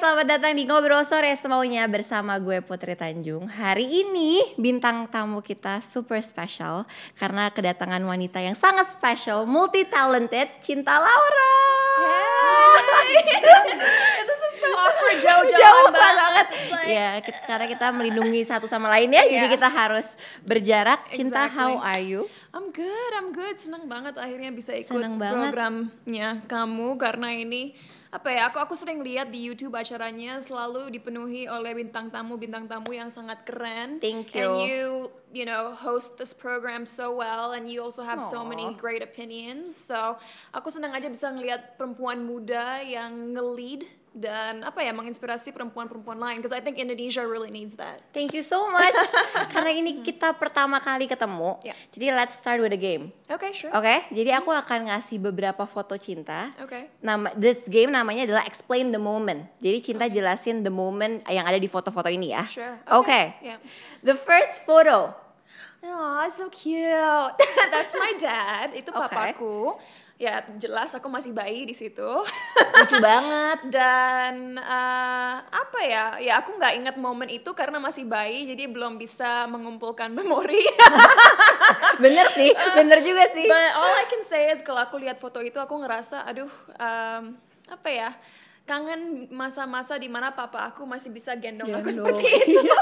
selamat datang di Ngobrol Sore Semaunya bersama gue Putri Tanjung Hari ini bintang tamu kita super special Karena kedatangan wanita yang sangat special, multi talented, Cinta Laura Itu so awkward jauh-jauhan Jauh banget. like- Ya, kita- karena kita melindungi satu sama lain ya Jadi Iya. kita harus berjarak Cinta, Exactly. how are you? I'm good, I'm good. Senang banget akhirnya bisa ikut Senang banget. programnya kamu karena ini apa ya? Aku aku sering lihat di YouTube acaranya selalu dipenuhi oleh bintang tamu bintang tamu yang sangat keren. Thank And you. you you know host this program so well and you also have so Aw. many great opinions. So aku senang aja bisa ngelihat perempuan muda yang nge-lead dan apa ya menginspirasi perempuan-perempuan lain because I think Indonesia really needs that. Thank you so much Karena ini kita pertama kali ketemu Ya. Jadi let's start with the game Okay, sure. Oke, jadi aku akan ngasih beberapa foto cinta. Okay. Nama this game namanya adalah explain the moment. Jadi cinta jelasin the moment yang ada di foto-foto ini ya. Sure. Oke. Yeah. The first photo. Oh, so cute. That's my dad. Itu Oke. papaku. Ya, jelas aku masih bayi di situ. Lucu banget. Dan eh, apa ya? Ya aku nggak ingat momen itu karena masih bayi, jadi belum bisa mengumpulkan memori. Bener sih, bener juga sih. But all I can say is kalau aku lihat foto itu aku ngerasa, aduh, um, apa ya? Kangen masa-masa di mana papa aku masih bisa gendong aku Gendong. seperti itu.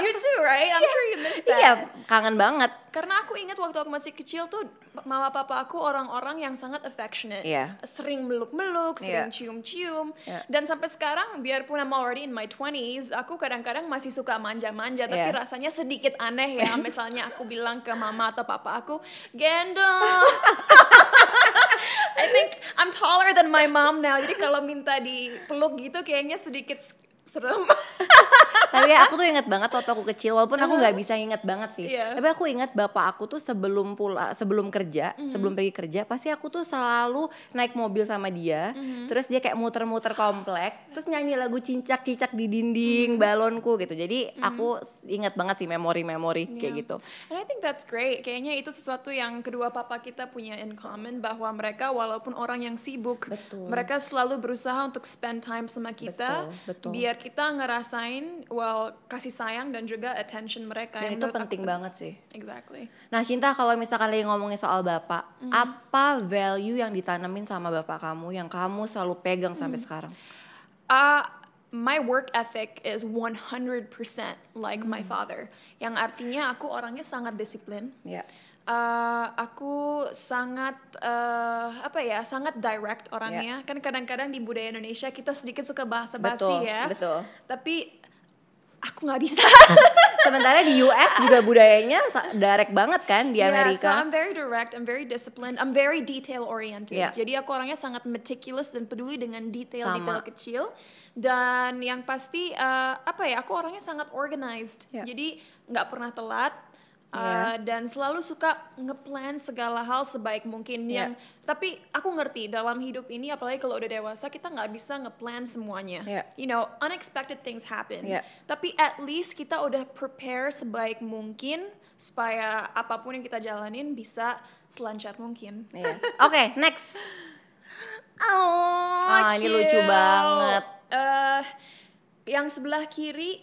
You too, right? I'm sure you missed that. Iya, kangen banget. Karena aku ingat waktu aku masih kecil tuh mama papa aku orang-orang yang sangat affectionate. Iya. Sering meluk-meluk, sering Iya. cium-cium. Iya. Dan sampai sekarang biarpun I'm already in my 20s, aku kadang-kadang masih suka manja-manja tapi Yes. rasanya sedikit aneh ya. Misalnya aku bilang ke mama atau papa aku, "Gendong." I think I'm taller than my mom now. Jadi kalau minta dipeluk gitu kayaknya sedikit serem. Tapi ya aku tuh inget banget waktu aku kecil, walaupun aku nggak bisa inget banget sih. Iya. Tapi aku inget bapak aku tuh sebelum pula, sebelum kerja, Mhm. sebelum pergi kerja, pasti aku tuh selalu naik mobil sama dia. Mhm. Terus dia kayak muter-muter komplek, terus nyanyi lagu cincak-cincak di dinding balonku gitu. Jadi aku inget banget sih memori-memori kayak Yeah. gitu. And I think that's great. Kayaknya itu sesuatu yang kedua papa kita punya in common bahwa mereka walaupun orang yang sibuk, Betul. mereka selalu berusaha untuk spend time sama kita, Betul, betul. biar kita ngerasain well kasih sayang dan juga attention mereka. Dan itu menurut aku penting banget sih. Exactly. Nah Cinta kalau misalkan lagi ngomongin soal bapak, Mhm. apa value yang ditanemin sama bapak kamu yang kamu selalu pegang sampai Mhm. sekarang? Uh, my work ethic is 100% like my Hmm. father. Yang artinya aku orangnya sangat disiplin. Ya. Uh, aku sangat uh, apa ya sangat direct orangnya kan kadang-kadang di budaya Indonesia kita sedikit suka bahasa basi Betul, ya betul. tapi aku nggak bisa Sementara di US juga budayanya direct banget kan di Yeah, so Amerika. I'm very direct I'm very disciplined I'm very detail oriented Yeah. jadi aku orangnya sangat meticulous dan peduli dengan detail-detail kecil dan yang pasti uh, apa ya aku orangnya sangat organized Yeah. jadi nggak pernah telat uh, Yeah. dan selalu suka ngeplan segala hal sebaik mungkin Yeah. yang tapi aku ngerti dalam hidup ini apalagi kalau udah dewasa kita nggak bisa ngeplan semuanya Yeah. you know unexpected things happen Yeah. tapi at least kita udah prepare sebaik mungkin supaya apa pun yang kita jalanin bisa selancar mungkin Iya. Oke, next. oh Ah, ini lucu banget. Eh, yang sebelah kiri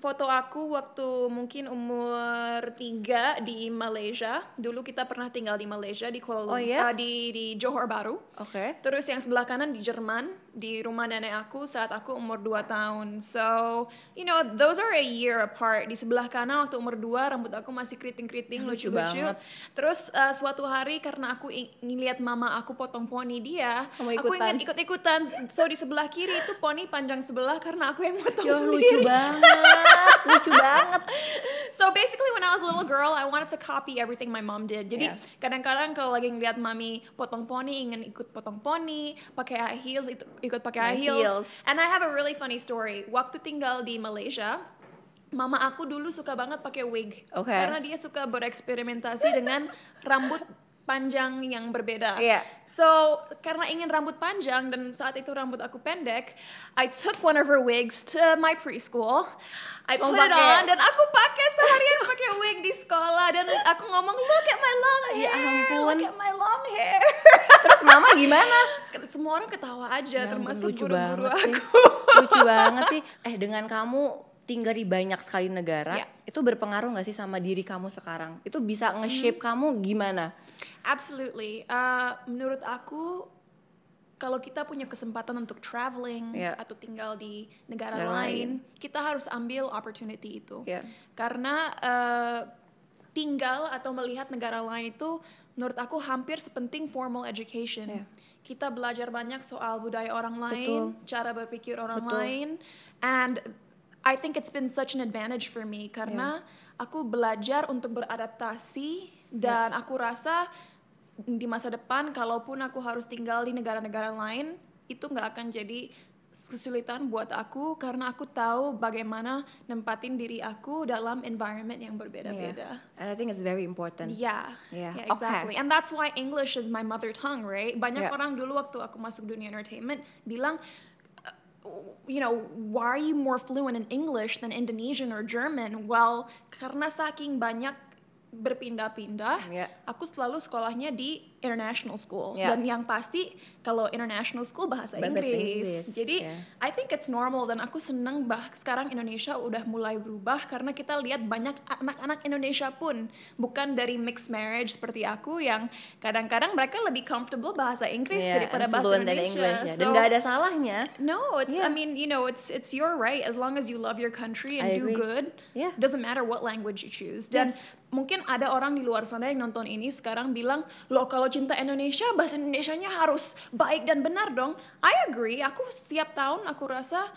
foto aku waktu mungkin umur tiga di Malaysia dulu kita pernah tinggal di Malaysia di Kuala Oh, Lumpur iya? eh, di di Johor Baru Oke. Terus yang sebelah kanan di Jerman, di rumah nenek aku saat aku umur 2 tahun. So, you know, those are a year apart. Di sebelah kanan waktu umur 2, rambut aku masih keriting-keriting, Lucu lucu-lucu. banget. Terus uh, suatu hari karena aku ngeliat mama aku potong poni dia, Kamu aku ingin ikut-ikutan. So, di sebelah kiri itu poni panjang sebelah karena aku yang potong lucu sendiri. banget, lucu banget. So basically when I was a little girl, I wanted to copy everything my mom did. Jadi Yeah. kadang-kadang kalau lagi ngeliat mami potong poni, ingin ikut potong poni, pakai high heels, itu, ikut pakai high heels. heels. And I have a really funny story. Waktu tinggal di Malaysia, mama aku dulu suka banget pakai wig. Oke. Karena dia suka bereksperimentasi dengan rambut panjang yang berbeda. Iya. So, karena ingin rambut panjang dan saat itu rambut aku pendek, I took one of her wigs to my preschool. I Oh, put it pakai. on dan aku pakai seharian pakai wig di sekolah dan aku ngomong look at my long Ya hair, ampun. look at my long hair. Terus mama gimana? semua orang ketawa aja, Ya termasuk lucu guru-guru banget sih. aku. lucu banget sih. Eh dengan kamu tinggal di banyak sekali negara, Ya. itu berpengaruh nggak sih sama diri kamu sekarang? Itu bisa nge-shape Hmm. kamu gimana? Absolutely. Uh, menurut aku kalau kita punya kesempatan untuk traveling Yeah. atau tinggal di negara Negara lain, kita harus ambil opportunity itu. Yeah. Karena uh, tinggal atau melihat negara lain itu menurut aku hampir sepenting formal education. Yeah. Kita belajar banyak soal budaya orang lain, cara berpikir orang Betul. lain, and I think it's been such an advantage for me karena aku belajar untuk beradaptasi dan aku rasa di masa depan kalaupun aku harus tinggal di negara-negara lain itu nggak akan jadi kesulitan buat aku karena aku tahu bagaimana nempatin diri aku dalam environment yang berbeda-beda. And I think it's very important. Yeah, Yeah, yeah, okay. exactly. And that's why English is my mother tongue, right? Banyak Yeah. orang dulu waktu aku masuk dunia entertainment bilang, uh, you know, why are you more fluent in English than Indonesian or German? Well, karena saking banyak berpindah-pindah, Yeah. aku selalu sekolahnya di international school. Yeah. Dan yang pasti kalau international school bahasa Bahasa Inggris. Inggris, Jadi yeah. I think it's normal dan aku seneng bah sekarang Indonesia udah mulai berubah karena kita lihat banyak anak-anak Indonesia pun bukan dari mixed marriage seperti aku yang kadang-kadang mereka lebih comfortable bahasa Inggris Yeah, daripada bahasa Indonesia. English. Dan So, nggak ada salahnya. No, it's Yeah. I mean, you know, it's it's your right as long as you love your country and I do agree. good. Yeah. Doesn't matter what language you choose. Dan Yes. mungkin ada orang di luar sana yang nonton ini sekarang bilang, "Loh, kalau cinta Indonesia bahasa Indonesianya harus baik dan benar dong." I agree. Aku setiap tahun aku rasa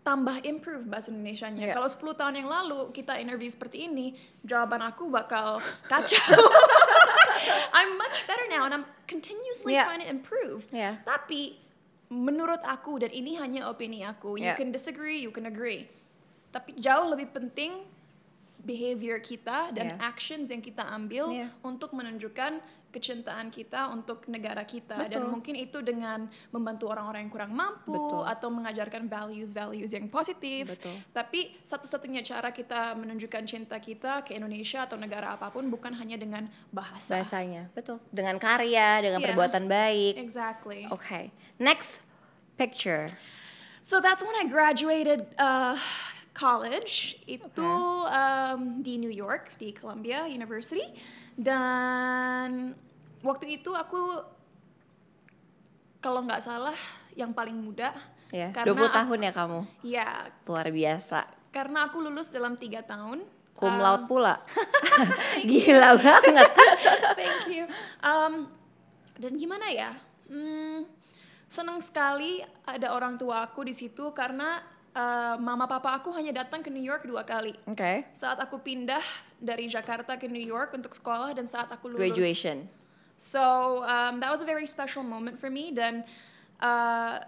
tambah improve bahasa Indonesianya. Yeah. Kalau 10 tahun yang lalu kita interview seperti ini, jawaban aku bakal kacau. I'm much better now and I'm continuously Yeah. trying to improve. Yeah. Tapi menurut aku dan ini hanya opini aku, you Yeah. can disagree, you can agree. Tapi jauh lebih penting behavior kita dan Yeah. actions yang kita ambil Yeah. untuk menunjukkan kecintaan kita untuk negara kita dan Betul. mungkin itu dengan membantu orang-orang yang kurang mampu Betul. atau mengajarkan values-values yang positif. Betul. Tapi satu-satunya cara kita menunjukkan cinta kita ke Indonesia atau negara apa pun bukan hanya dengan bahasa. Bahasanya, betul. Dengan karya, dengan Yeah. perbuatan baik. Exactly. Oke. Next picture. So that's when I graduated uh, college. Itu um, di New York, di Columbia University. Dan waktu itu aku kalau nggak salah yang paling muda. Ya, Karena 20 aku- tahun ya kamu. Ya, Luar biasa. karena aku lulus dalam tiga tahun. Cum Uh, laude pula. Gila banget. Thank you. Um, dan gimana ya? Hmm, senang sekali ada orang tua aku di situ karena uh, mama papa aku hanya datang ke New York dua kali. Oke. Saat aku pindah dari Jakarta ke New York untuk sekolah dan saat aku lulus. Graduation. So um, that was a very special moment for me dan uh,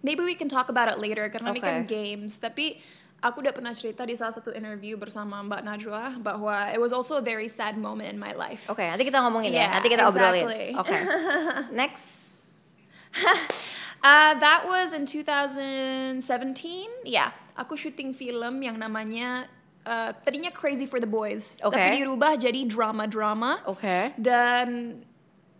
maybe we can talk about it later karena ini kan Okay. games. Tapi aku udah pernah cerita di salah satu interview bersama Mbak Najwa bahwa it was also a very sad moment in my life. Oke, nanti kita ngomongin ya. Yeah, Nanti kita obrolin. exactly. Oke. Next. Uh, that was in 2017. Ya, aku syuting film yang namanya uh, tadinya Crazy for the Boys, Oke. tapi dirubah jadi drama-drama. Oke. Dan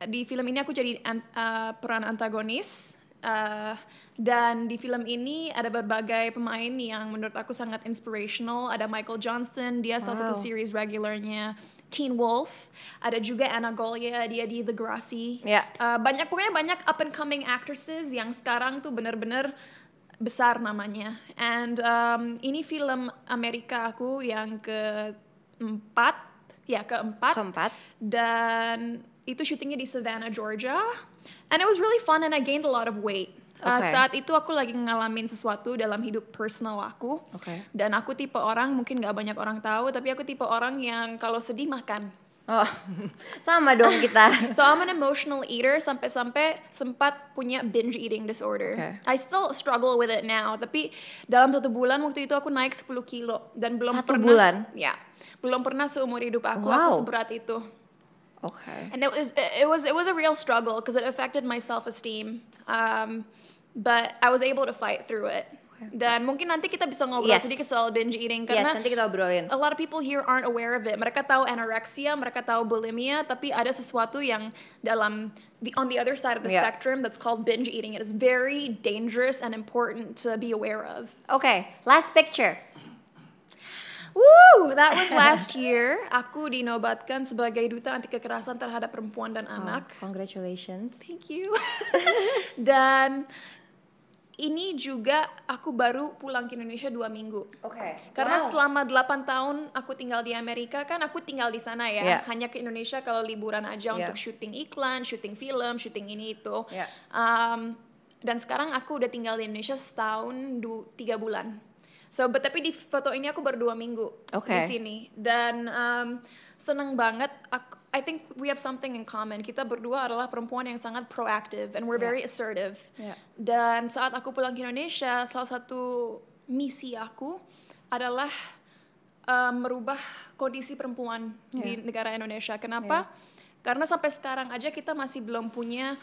di film ini aku jadi an- uh, peran antagonis. Uh, dan di film ini ada berbagai pemain yang menurut aku sangat inspirational. Ada Michael Johnston, dia salah satu series regularnya. Teen Wolf, ada juga Anna Golia, dia di The Grassy. Ya. Uh, banyak pokoknya banyak up and coming actresses yang sekarang tuh bener-bener besar namanya. And um, ini film Amerika aku yang keempat, ya keempat. Keempat. Dan itu syutingnya di Savannah, Georgia. And it was really fun and I gained a lot of weight. Uh, Okay. saat itu aku lagi ngalamin sesuatu dalam hidup personal aku. Oke. Dan aku tipe orang, mungkin gak banyak orang tahu, tapi aku tipe orang yang kalau sedih makan. Oh, sama dong kita. So I'm an emotional eater sampai-sampai sempat punya binge eating disorder. Okay. I still struggle with it now, tapi dalam satu bulan waktu itu aku naik 10 kilo dan belum Satu pernah bulan? Ya, belum pernah seumur hidup aku Wow. aku seberat itu. Oke. And it was it was it was a real struggle because it affected my self esteem. Um, but I was able to fight through it. Dan mungkin nanti kita bisa ngobrol Yes. sedikit soal binge eating Yes, karena nanti kita obrolin. a lot of people here aren't aware of it. Mereka tahu anorexia, mereka tahu bulimia, tapi ada sesuatu yang dalam the on the other side of the Yeah. spectrum that's called binge eating. It is very dangerous and important to be aware of. Oke, last picture. Woo, that was last year. Aku dinobatkan sebagai duta anti kekerasan terhadap perempuan dan anak. Oh, congratulations. Thank you. dan ini juga aku baru pulang ke Indonesia dua minggu. Oke. Karena Wow. selama 8 tahun aku tinggal di Amerika kan aku tinggal di sana ya. Yeah. Hanya ke Indonesia kalau liburan aja Yeah. untuk syuting iklan, syuting film, syuting ini itu. Yeah. Um, dan sekarang aku udah tinggal di Indonesia setahun du, tiga bulan. So, but, tapi di foto ini aku baru dua minggu Oke. di sini. Dan um, seneng banget. Aku, I think we have something in common. Kita berdua adalah perempuan yang sangat proactive and we're Yeah. very assertive. Yeah. Dan saat aku pulang ke Indonesia, salah satu misi aku adalah uh, merubah kondisi perempuan di Yeah. negara Indonesia. Kenapa? Karena sampai sekarang aja kita masih belum punya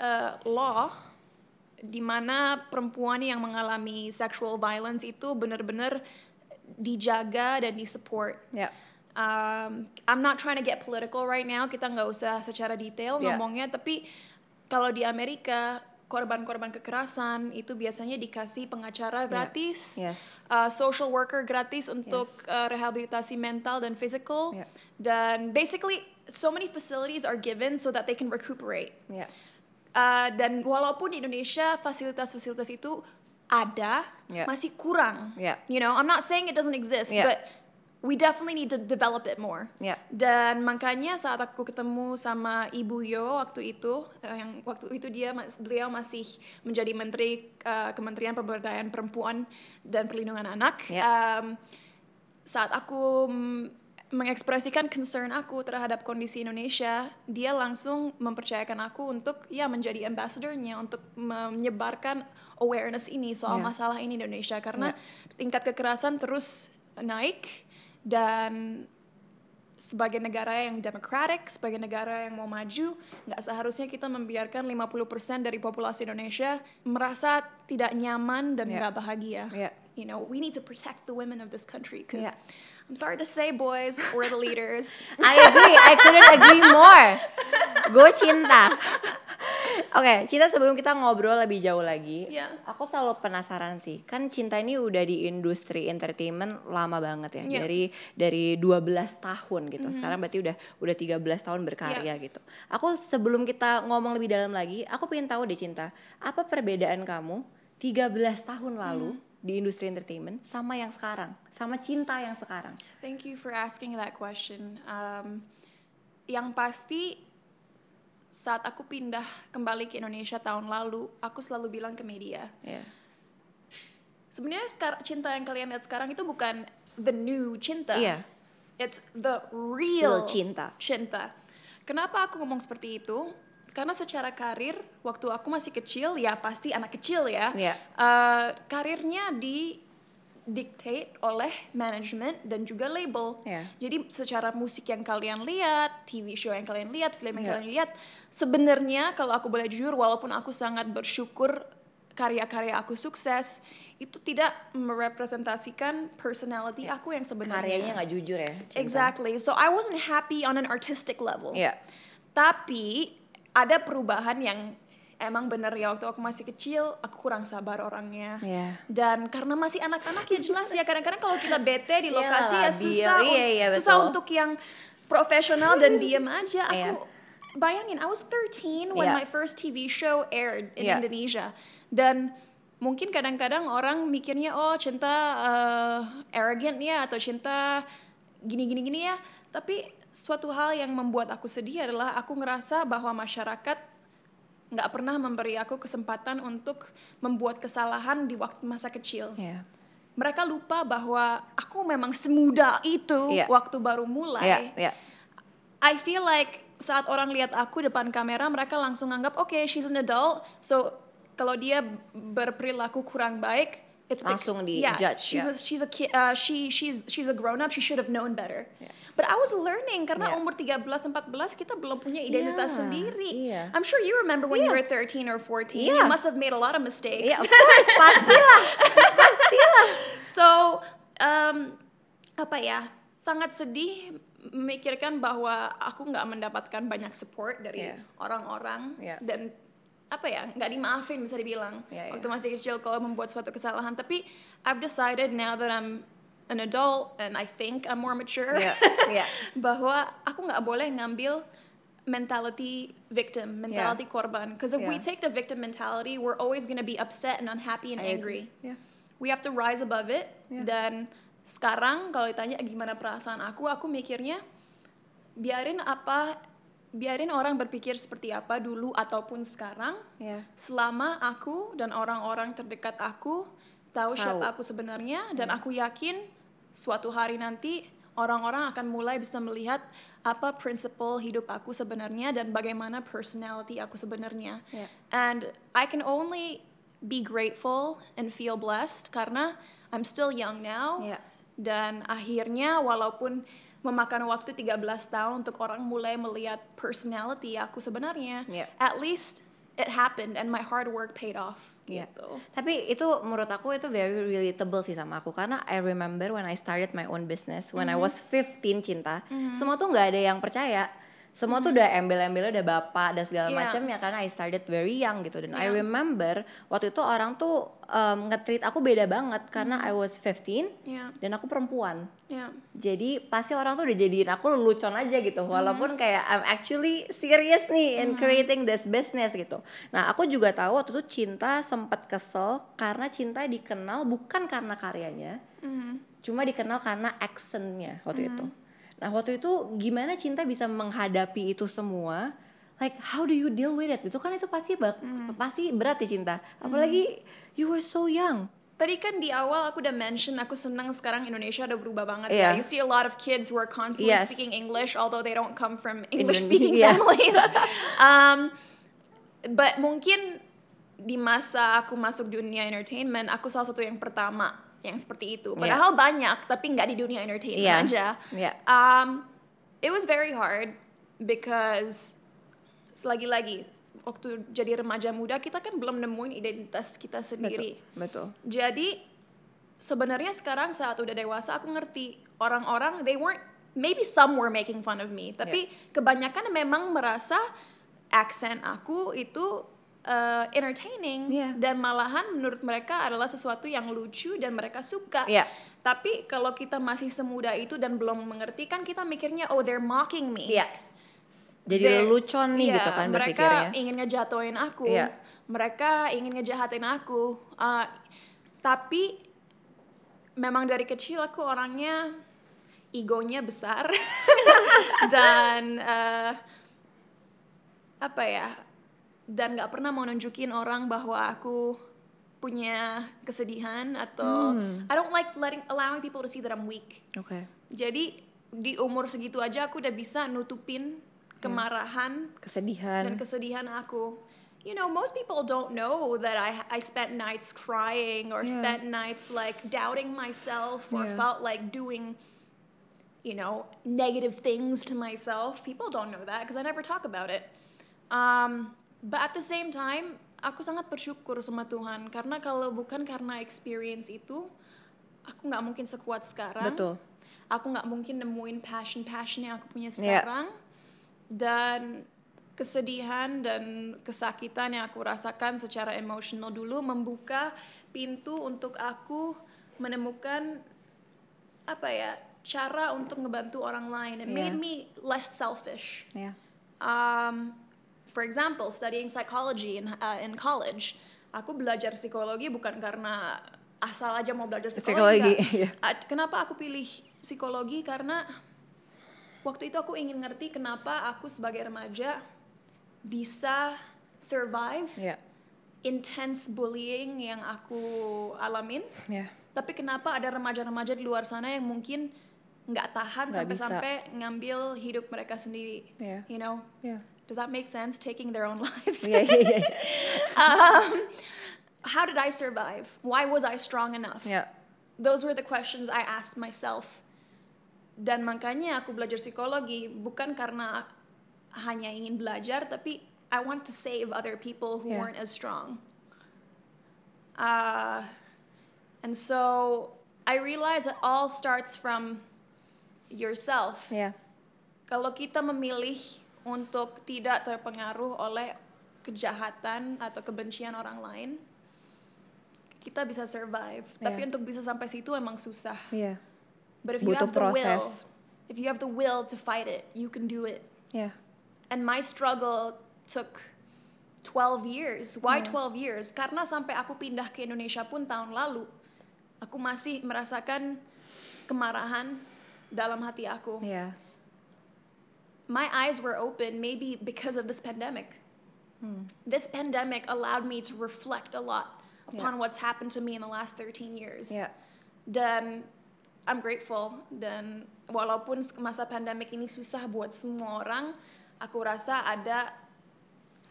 uh, law di mana perempuan yang mengalami sexual violence itu benar-benar dijaga dan disupport. Ya. Um, I'm not trying to get political right now. Kita nggak usah secara detail Yeah. ngomongnya, tapi kalau di Amerika korban-korban kekerasan itu biasanya dikasih pengacara gratis, Yes. uh, social worker gratis untuk uh, rehabilitasi mental dan physical, Yeah. dan basically so many facilities are given so that they can recuperate. Ya. Uh, dan walaupun di Indonesia fasilitas-fasilitas itu ada, Yeah. masih kurang. Yeah. You know, I'm not saying it doesn't exist, Yeah. but we definitely need to develop it more. Yeah. Dan makanya saat aku ketemu sama Ibu Yo waktu itu, eh, yang waktu itu dia mas- beliau masih menjadi Menteri uh, Kementerian Pemberdayaan Perempuan dan Perlindungan Anak. Yeah. Um, saat aku mengekspresikan concern aku terhadap kondisi Indonesia, dia langsung mempercayakan aku untuk ya menjadi ambassadornya untuk menyebarkan awareness ini soal Yeah. masalah ini di Indonesia karena tingkat kekerasan terus naik dan sebagai negara yang democratic, sebagai negara yang mau maju, nggak seharusnya kita membiarkan 50% dari populasi Indonesia merasa tidak nyaman dan Yeah. nggak bahagia. Yeah. You know, we need to protect the women of this country because Yeah. I'm sorry to say, boys, we're the leaders. I agree, I couldn't agree more. Gue cinta. Oke, Cinta sebelum kita ngobrol lebih jauh lagi, Iya. aku selalu penasaran sih. Kan Cinta ini udah di industri entertainment lama banget ya. Iya. Dari dari 12 tahun gitu. Sekarang berarti udah udah 13 tahun berkarya gitu. Aku sebelum kita ngomong lebih dalam lagi, aku pengen tahu deh Cinta, apa perbedaan kamu 13 tahun lalu di industri entertainment sama yang sekarang, sama Cinta yang sekarang? Thank you for asking that question. Um, yang pasti saat aku pindah kembali ke Indonesia tahun lalu, aku selalu bilang ke media, Ya. sebenarnya cinta yang kalian lihat sekarang itu bukan the new cinta. Iya. It's the real, Real cinta. cinta. Kenapa aku ngomong seperti itu? Karena secara karir, waktu aku masih kecil, ya pasti anak kecil ya, Iya. eh, karirnya di dictate oleh manajemen dan juga label. Iya. Jadi secara musik yang kalian lihat, TV show yang kalian lihat, film yang Iya. kalian lihat, sebenarnya kalau aku boleh jujur, walaupun aku sangat bersyukur karya-karya aku sukses, itu tidak merepresentasikan personality aku yang sebenarnya. Karyanya nggak jujur ya. Cinta? Exactly. So I wasn't happy on an artistic level. Iya. Tapi ada perubahan yang emang bener ya waktu aku masih kecil aku kurang sabar orangnya. Iya. Dan karena masih anak-anak ya jelas ya kadang-kadang kalau kita bete di lokasi Iyalah, ya susah. Iya, un- iya, susah betul. untuk yang profesional dan diem aja. Aku Iya. bayangin I was 13 when Iya. my first TV show aired in Iya. Indonesia. Dan mungkin kadang-kadang orang mikirnya oh cinta eh, arrogant ya atau cinta gini-gini gini ya. Tapi suatu hal yang membuat aku sedih adalah aku ngerasa bahwa masyarakat nggak pernah memberi aku kesempatan untuk membuat kesalahan di waktu masa kecil. Iya. Mereka lupa bahwa aku memang semuda itu Iya. waktu baru mulai. Iya, iya. I feel like saat orang lihat aku depan kamera mereka langsung anggap oke she's an adult so kalau dia berperilaku kurang baik it's Langsung di yeah, judge, she's ya. a, she's a kid uh, she she's she's a grown up she should have known better but I was learning karena Yeah. umur 13 14 kita belum punya identitas Iya, sendiri iya. I'm sure you remember when you Iya. were 13 or 14 Iya. you must have made a lot of mistakes Iya, of course, pastilah. so um, apa ya sangat sedih memikirkan bahwa aku nggak mendapatkan banyak support dari Yeah. orang-orang Yeah. dan apa ya nggak dimaafin bisa dibilang Yeah, waktu yeah. masih kecil kalau membuat suatu kesalahan tapi I've decided now that I'm an adult and I think I'm more mature Iya, iya. bahwa aku nggak boleh ngambil mentality victim, mentality korban. Because if we Yeah. take the victim mentality, we're always gonna be upset and unhappy and I angry. agree. Yeah. We have to rise above it. Yeah. Dan sekarang kalau ditanya gimana perasaan aku, aku mikirnya biarin apa, biarin orang berpikir seperti apa dulu ataupun sekarang. Iya. Selama aku dan orang-orang terdekat aku tahu siapa aku sebenarnya dan aku yakin suatu hari nanti orang-orang akan mulai bisa melihat apa prinsipal hidup aku sebenarnya dan bagaimana personality aku sebenarnya. Yeah. And I can only be grateful and feel blessed karena I'm still young now. Yeah. Dan akhirnya walaupun memakan waktu 13 tahun untuk orang mulai melihat personality aku sebenarnya, Yeah. at least it happened and my hard work paid off. Iya. Gitu. Tapi itu menurut aku itu very relatable sih sama aku karena I remember when I started my own business when I was 15 cinta, semua tuh nggak ada yang percaya. Semua tuh udah embel-embelnya udah bapak dan segala Iya. macam ya karena I started very young gitu dan I Iya. remember waktu itu orang tuh um, nge-treat aku beda banget karena I was 15 Iya. dan aku perempuan. Ya. Jadi pasti orang tuh udah jadiin aku lelucon aja gitu walaupun kayak I'm actually serious nih in creating this business gitu. Nah aku juga tahu waktu itu cinta sempat kesel karena cinta dikenal bukan karena karyanya, cuma dikenal karena actionnya waktu itu. Nah waktu itu gimana cinta bisa menghadapi itu semua? Like how do you deal with it? Itu kan itu pasti bak- pasti berat ya cinta. Apalagi you were so young. Tadi kan di awal aku udah mention aku senang sekarang Indonesia udah berubah banget Iya. ya. You see a lot of kids who are constantly Yes. speaking English although they don't come from English speaking iya. families. um, but mungkin di masa aku masuk dunia entertainment, aku salah satu yang pertama yang seperti itu. Padahal banyak, tapi nggak di dunia entertainment Iya. aja. Iya. Um, it was very hard because lagi-lagi waktu jadi remaja muda kita kan belum nemuin identitas kita sendiri. Betul. Jadi sebenarnya sekarang saat udah dewasa aku ngerti orang-orang they weren't maybe some were making fun of me tapi kebanyakan memang merasa aksen aku itu uh, entertaining Iya. dan malahan menurut mereka adalah sesuatu yang lucu dan mereka suka. Iya. Tapi kalau kita masih semuda itu dan belum mengerti kan kita mikirnya oh they're mocking me. Iya. Jadi They- lelucon nih iya, gitu kan mereka berpikirnya. ingin ngejatoin aku. Iya. Mereka ingin ngejahatin aku. Uh, tapi memang dari kecil aku orangnya egonya besar dan uh, apa ya dan nggak pernah mau nunjukin orang bahwa aku punya kesedihan atau Hmm. I don't like letting allowing people to see that I'm weak. Oke. Jadi di umur segitu aja aku udah bisa nutupin kemarahan Kesedihan. dan kesedihan aku. You know, most people don't know that I I spent nights crying or Yeah. spent nights like doubting myself or Yeah. felt like doing you know, negative things to myself. People don't know that because I never talk about it. Um, but at the same time, aku sangat bersyukur sama Tuhan karena kalau bukan karena experience itu, aku nggak mungkin sekuat sekarang. Betul. Aku nggak mungkin nemuin passion-passion yang aku punya Iya. sekarang. Dan kesedihan dan kesakitan yang aku rasakan secara emosional dulu membuka pintu untuk aku menemukan apa ya cara untuk ngebantu orang lain. It Iya. made me less selfish. Ya. Um, for example, studying psychology in uh, in college, aku belajar psikologi bukan karena asal aja mau belajar psikologi. Psikologi. Uh, Kenapa aku pilih psikologi? Karena waktu itu aku ingin ngerti kenapa aku sebagai remaja bisa survive Ya. intense bullying yang aku alamin. Ya. Tapi kenapa ada remaja-remaja di luar sana yang mungkin nggak tahan sampai-sampai ngambil hidup mereka sendiri? Iya. You know, Ya. Does that make sense? Taking their own lives. Iya, iya, iya. um, how did I survive? Why was I strong enough? Yeah. Those were the questions I asked myself. Dan makanya aku belajar psikologi bukan karena hanya ingin belajar, tapi I want to save other people who Yeah. weren't as strong. Uh, And so I realize it all starts from yourself. Yeah. Kalau kita memilih untuk tidak terpengaruh oleh kejahatan atau kebencian orang lain, kita bisa survive. Tapi Yeah. untuk bisa sampai situ emang susah. Iya. But if you Butuh have the will, proses. if you have the will to fight it, you can do it. Ya. And my struggle took 12 years. Why Yeah. 12 years? Karena sampai aku pindah ke Indonesia pun tahun lalu, aku masih merasakan kemarahan dalam hati aku. Iya. My eyes were open maybe because of this pandemic. Hmm. This pandemic allowed me to reflect a lot upon what's happened to me in the last 13 years. Ya. Dan I'm grateful dan walaupun masa pandemic ini susah buat semua orang, aku rasa ada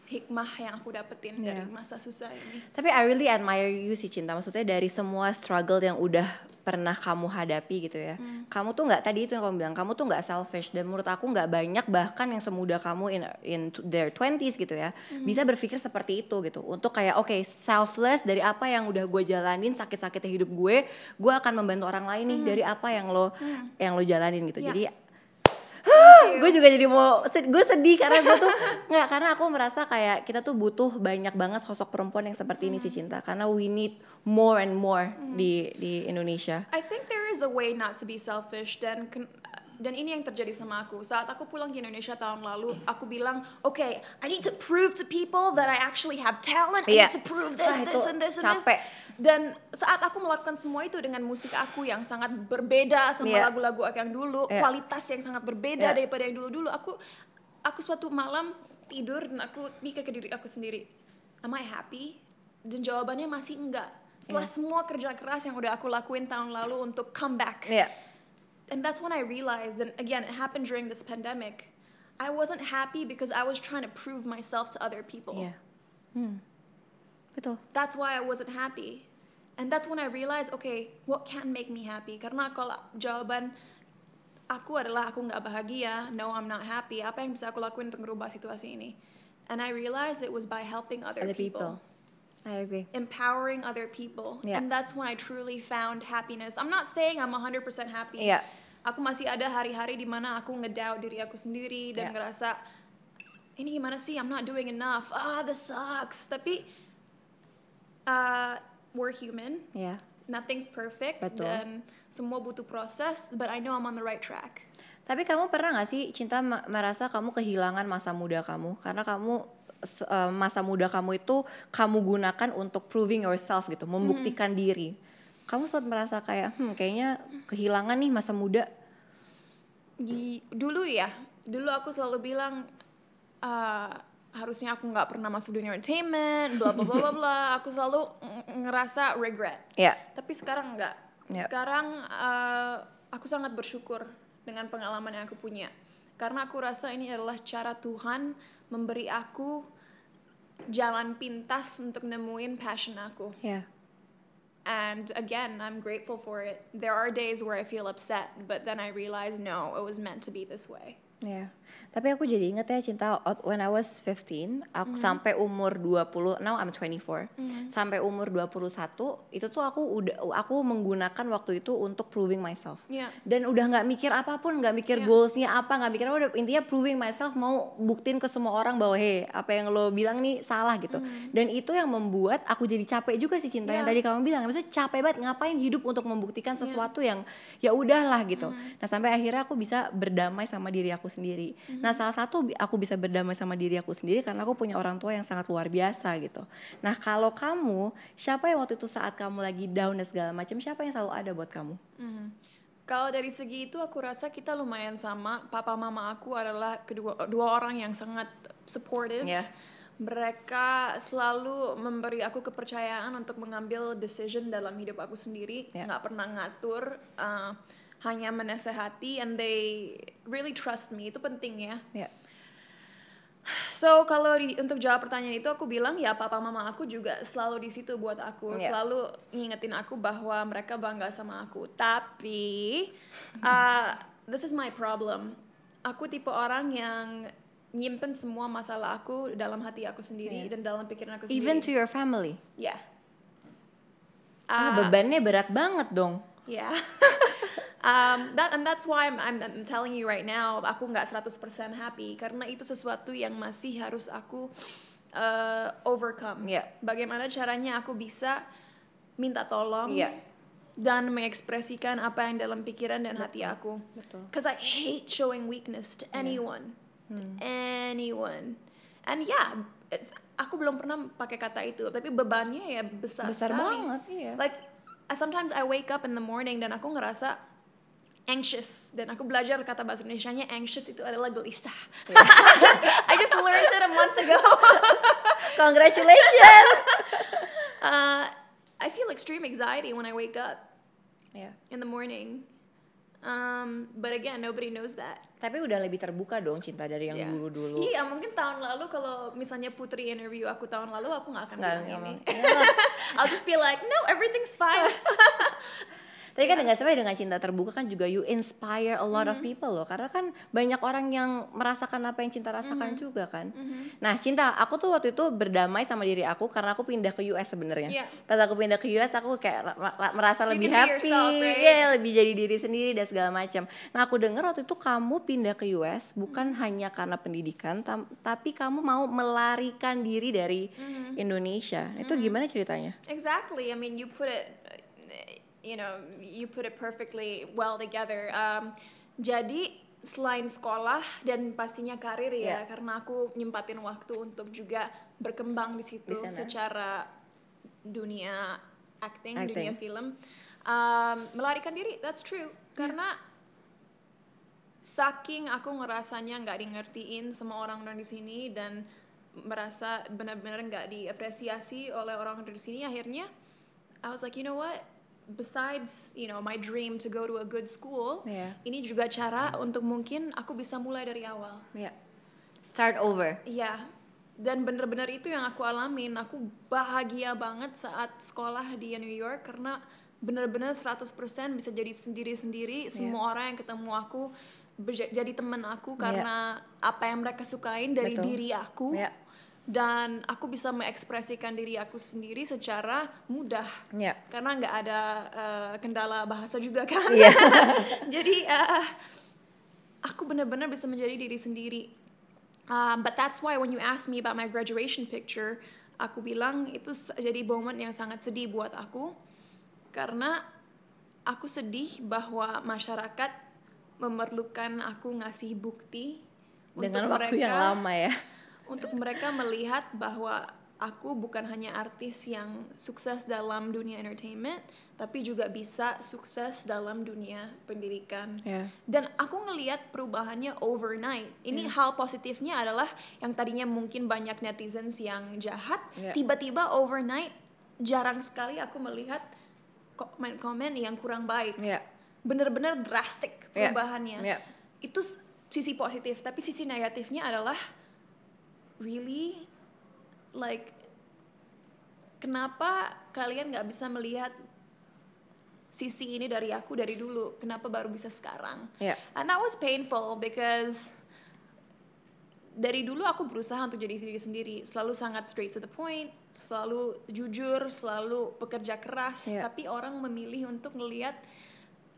hikmah yang aku dapetin dari Yeah. masa susah ini. Tapi I really admire you sih cinta. Maksudnya dari semua struggle yang udah pernah kamu hadapi gitu ya. Kamu tuh nggak tadi itu yang kamu bilang, kamu tuh nggak selfish dan menurut aku nggak banyak bahkan yang semuda kamu in in their 20s gitu ya bisa berpikir seperti itu gitu. Untuk kayak oke selfless dari apa yang udah gue jalanin sakit-sakitnya hidup gue, gue akan membantu orang lain nih dari apa yang lo yang lo jalanin gitu. Yeah. Jadi gue juga jadi mau gue sedih karena gue tuh nggak karena aku merasa kayak kita tuh butuh banyak banget sosok perempuan yang seperti ini sih cinta karena we need more and more di di Indonesia I think there is a way not to be selfish dan dan ini yang terjadi sama aku. Saat aku pulang ke Indonesia tahun lalu, aku bilang, okay, I need to prove to people that I actually have talent. I Iya. need to prove this, Ah, this, and this, and capek. this. Dan saat aku melakukan semua itu dengan musik aku yang sangat berbeda sama Iya. lagu-lagu aku yang dulu, Iya. kualitas yang sangat berbeda Iya. daripada yang dulu-dulu, aku aku suatu malam tidur dan aku mikir ke diri aku sendiri, am I happy? Dan jawabannya masih enggak. Setelah Iya. semua kerja keras yang udah aku lakuin tahun lalu untuk come back. Iya And that's when I realized, and again, it happened during this pandemic. I wasn't happy because I was trying to prove myself to other people. iya hmm. Betul That's why I wasn't happy. And that's when I realized, okay, what can make me happy? Karena kalau jawaban aku adalah aku nggak bahagia, no, I'm not happy. Apa yang bisa aku lakuin untuk merubah situasi ini? And I realized it was by helping other, other people. people I agree empowering other people. Yeah. And that's when I truly found happiness. I'm not saying I'm 100% happy. Iya. Aku masih ada hari-hari di mana aku ngedoubt diri aku sendiri dan Yeah. ngerasa ini gimana sih? I'm not doing enough. Ah, this sucks. Tapi uh, we're human. Iya Nothing's perfect Betul. dan semua butuh proses, but I know I'm on the right track. Tapi kamu pernah gak sih cinta merasa kamu kehilangan masa muda kamu karena kamu eh, masa muda kamu itu kamu gunakan untuk proving yourself gitu, membuktikan diri. Kamu sempat merasa kayak hmm kayaknya kehilangan nih masa muda. Di, dulu ya, dulu aku selalu bilang "Ah, harusnya aku nggak pernah masuk dunia entertainment, bla bla bla bla. Aku selalu ng- ngerasa regret. Ya. Tapi sekarang enggak. Yep. Sekarang eh, aku sangat bersyukur dengan pengalaman yang aku punya. Karena aku rasa ini adalah cara Tuhan memberi aku jalan pintas untuk nemuin passion aku. Ya. And again, I'm grateful for it. There are days where I feel upset, but then I realize no, it was meant to be this way. Ya. Tapi aku jadi inget ya cinta when I was 15, aku sampai umur 20, now I'm 24. Sampai umur 21 itu tuh aku udah aku menggunakan waktu itu untuk proving myself. Iya. Dan udah nggak mikir apa pun, nggak mikir Iya. goalsnya apa, nggak mikir apa, udah intinya proving myself mau buktiin ke semua orang bahwa hey apa yang lo bilang nih salah gitu. Dan itu yang membuat aku jadi capek juga sih cinta yang Iya. tadi kamu bilang. Maksudnya capek banget ngapain hidup untuk membuktikan sesuatu yang ya udahlah gitu. Nah sampai akhirnya aku bisa berdamai sama diri aku sendiri. Nah salah satu aku bisa berdamai sama diri aku sendiri karena aku punya orang tua yang sangat luar biasa gitu. Nah kalau kamu siapa yang waktu itu saat kamu lagi down dan segala macam siapa yang selalu ada buat kamu? Kalau dari segi itu aku rasa kita lumayan sama. Papa mama aku adalah kedua dua orang yang sangat supportive. Ya. Mereka selalu memberi aku kepercayaan untuk mengambil decision dalam hidup aku sendiri, Ya. nggak pernah ngatur, uh, hanya menasehati, and they really trust me. Itu penting ya. Ya. So kalau di- untuk jawab pertanyaan itu aku bilang ya papa mama aku juga selalu di situ buat aku, Iya. selalu ngingetin aku bahwa mereka bangga sama aku. Tapi uh, this is my problem. Aku tipe orang yang nyimpen semua masalah aku dalam hati aku sendiri Iya. dan dalam pikiran aku sendiri. Even to your family. Ya. Ah, bebannya berat banget dong. Yeah. um, that and that's why I'm, I'm, I'm telling you right now, aku nggak 100% happy karena itu sesuatu yang masih harus aku uh, overcome. Yeah. Bagaimana caranya aku bisa minta tolong Iya. dan mengekspresikan apa yang dalam pikiran dan hati aku. betul. Cause I hate showing weakness to anyone, to anyone. And yeah, it's- aku belum pernah pakai kata itu, tapi bebannya ya besar, Besar sekali. banget, iya. Like sometimes I wake up in the morning dan aku ngerasa anxious dan aku belajar kata bahasa Indonesia-nya anxious itu adalah gelisah. I just I just learned it a month ago. Congratulations. uh, I feel extreme anxiety when I wake up ya. in the morning. Um, but again, nobody knows that. Tapi udah lebih terbuka dong cinta dari yang Yeah. dulu-dulu. Iya, mungkin tahun lalu kalau misalnya Putri interview aku tahun lalu, aku nggak akan Nggak, bilang ini. mau. Ya. I'll just be like, no, everything's fine. Tapi kan dengan sebenarnya dengan cinta terbuka kan juga you inspire a lot of Mm-hmm. people loh. Karena kan banyak orang yang merasakan apa yang cinta rasakan Mm-hmm. juga kan. Nah cinta, aku tuh waktu itu berdamai sama diri aku karena aku pindah ke US sebenarnya. Iya. Pas aku pindah ke US aku kayak ra- ra- merasa You lebih happy, yourself, right? Iya, lebih jadi diri sendiri dan segala macam. Nah aku dengar waktu itu kamu pindah ke US bukan Mm-hmm. hanya karena pendidikan, tapi kamu mau melarikan diri dari Mm-hmm. Indonesia. Itu gimana ceritanya? Exactly. I mean, you put it, you know, you put it perfectly well together. Um, jadi selain sekolah dan pastinya karir ya, Yeah. karena aku nyempatin waktu untuk juga berkembang di situ Di secara dunia acting, Acting. dunia film. Um, melarikan diri, that's true. Karena saking aku ngerasanya nggak di ngertiin sama orang-orang di sini dan merasa benar-benar nggak diapresiasi oleh orang di sini akhirnya I was like you know what besides you know my dream to go to a good school Iya. ini juga cara untuk mungkin aku bisa mulai dari awal Ya. Start over. Iya dan bener-bener itu yang aku alamin aku bahagia banget saat sekolah di New York karena bener-bener 100% bisa jadi sendiri-sendiri semua orang yang ketemu aku jadi temen aku karena apa yang mereka sukain dari Betul. diri aku Ya. Dan aku bisa mengekspresikan diri aku sendiri secara mudah Ya. karena nggak ada eh, kendala bahasa juga kan Iya. jadi eh, aku benar-benar bisa menjadi diri sendiri Um, but that's why when you ask me about my graduation picture aku bilang itu jadi momen yang sangat sedih buat aku karena aku sedih bahwa masyarakat memerlukan aku ngasih bukti Dengan untuk waktu mereka yang lama ya. Untuk mereka melihat bahwa aku bukan hanya artis yang sukses dalam dunia entertainment, tapi juga bisa sukses dalam dunia pendidikan. Ya. Dan aku ngelihat perubahannya overnight. Ini hal positifnya adalah yang tadinya mungkin banyak netizens yang jahat, Ya. tiba-tiba overnight jarang sekali aku melihat komen-komen yang kurang baik. Ya. Bener-bener drastik Ya. perubahannya Ya. itu s- sisi positif tapi sisi negatifnya adalah really like kenapa kalian nggak bisa melihat sisi ini dari aku dari dulu kenapa baru bisa sekarang Ya. and that was painful because dari dulu aku berusaha untuk jadi diri sendiri selalu sangat straight to the point selalu jujur selalu bekerja keras Ya. tapi orang memilih untuk ngelihat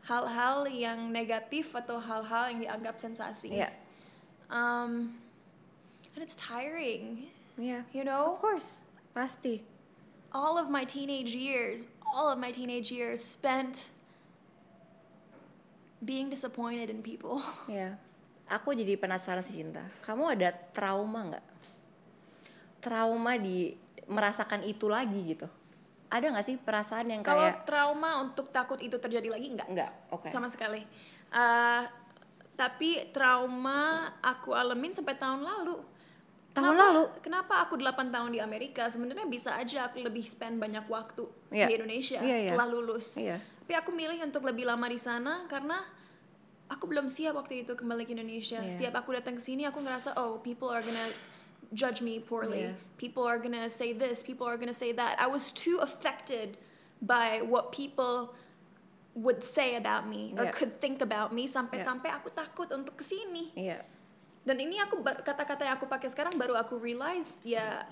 hal-hal yang negatif atau hal-hal yang dianggap sensasi Ya. um, and it's tiring Ya. you know Of course. Pasti. all of my teenage years all of my teenage years spent being disappointed in people Ya. Aku jadi penasaran sih cinta. Kamu ada trauma nggak? Trauma di merasakan itu lagi gitu. Ada nggak sih perasaan yang kalau kayak trauma untuk takut itu terjadi lagi enggak nggak? Oke. sama sekali Uh, tapi trauma aku alamin sampai tahun lalu Tahun Kenapa- lalu? kenapa aku 8 tahun di Amerika sebenarnya bisa aja aku lebih spend banyak waktu Iya. di Indonesia Iya, iya. setelah lulus Iya. tapi aku milih untuk lebih lama di sana karena aku belum siap waktu itu kembali ke Indonesia Iya. setiap aku datang ke sini aku ngerasa oh people are gonna judge me poorly Iya. people are gonna say this people are gonna say that I was too affected by what people would say about me or Iya. could think about me sampai-sampai aku takut untuk ke sini Iya. Dan ini aku kata-kata yang aku pakai sekarang baru aku realize ya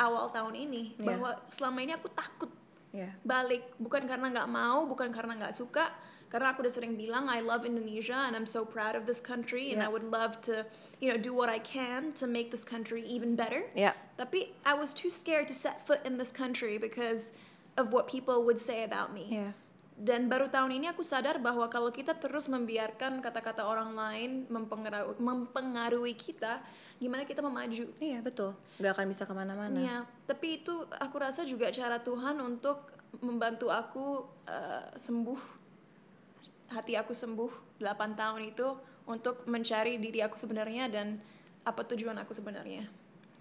awal tahun ini Iya. bahwa selama ini aku takut Iya. balik bukan karena nggak mau bukan karena nggak suka karena aku udah sering bilang I love Indonesia and I'm so proud of this country and Yeah. I would love to you know do what I can to make this country even better Ya. tapi I was too scared to set foot in this country because of what people would say about me Ya. Dan baru tahun ini aku sadar bahwa kalau kita terus membiarkan kata-kata orang lain mempengaruhi, mempengaruhi kita gimana kita memaju Iya betul. Gak akan bisa ke mana-mana. Ya, tapi itu aku rasa juga cara Tuhan untuk membantu aku eh, sembuh hati aku sembuh 8 tahun itu untuk mencari diri aku sebenarnya dan apa tujuan aku sebenarnya.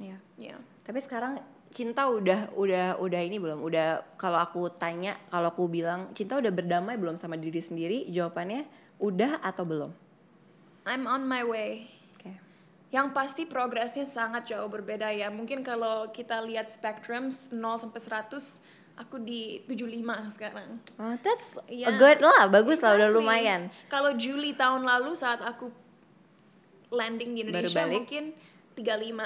Iya. Ya. Tapi sekarang cinta udah udah udah ini belum? Udah kalau aku tanya, kalau aku bilang cinta udah berdamai belum sama diri sendiri? Jawabannya udah atau belum? I'm on my way. Oke. Yang pasti progresnya sangat jauh berbeda ya. Mungkin kalau kita lihat spectrum 0 sampai 100 aku di 75 sekarang. Oh, that's a Iya. good lah, bagus lah udah Exactly. lumayan. Kalau Juli tahun lalu saat aku landing di Baru Indonesia balik. mungkin 35.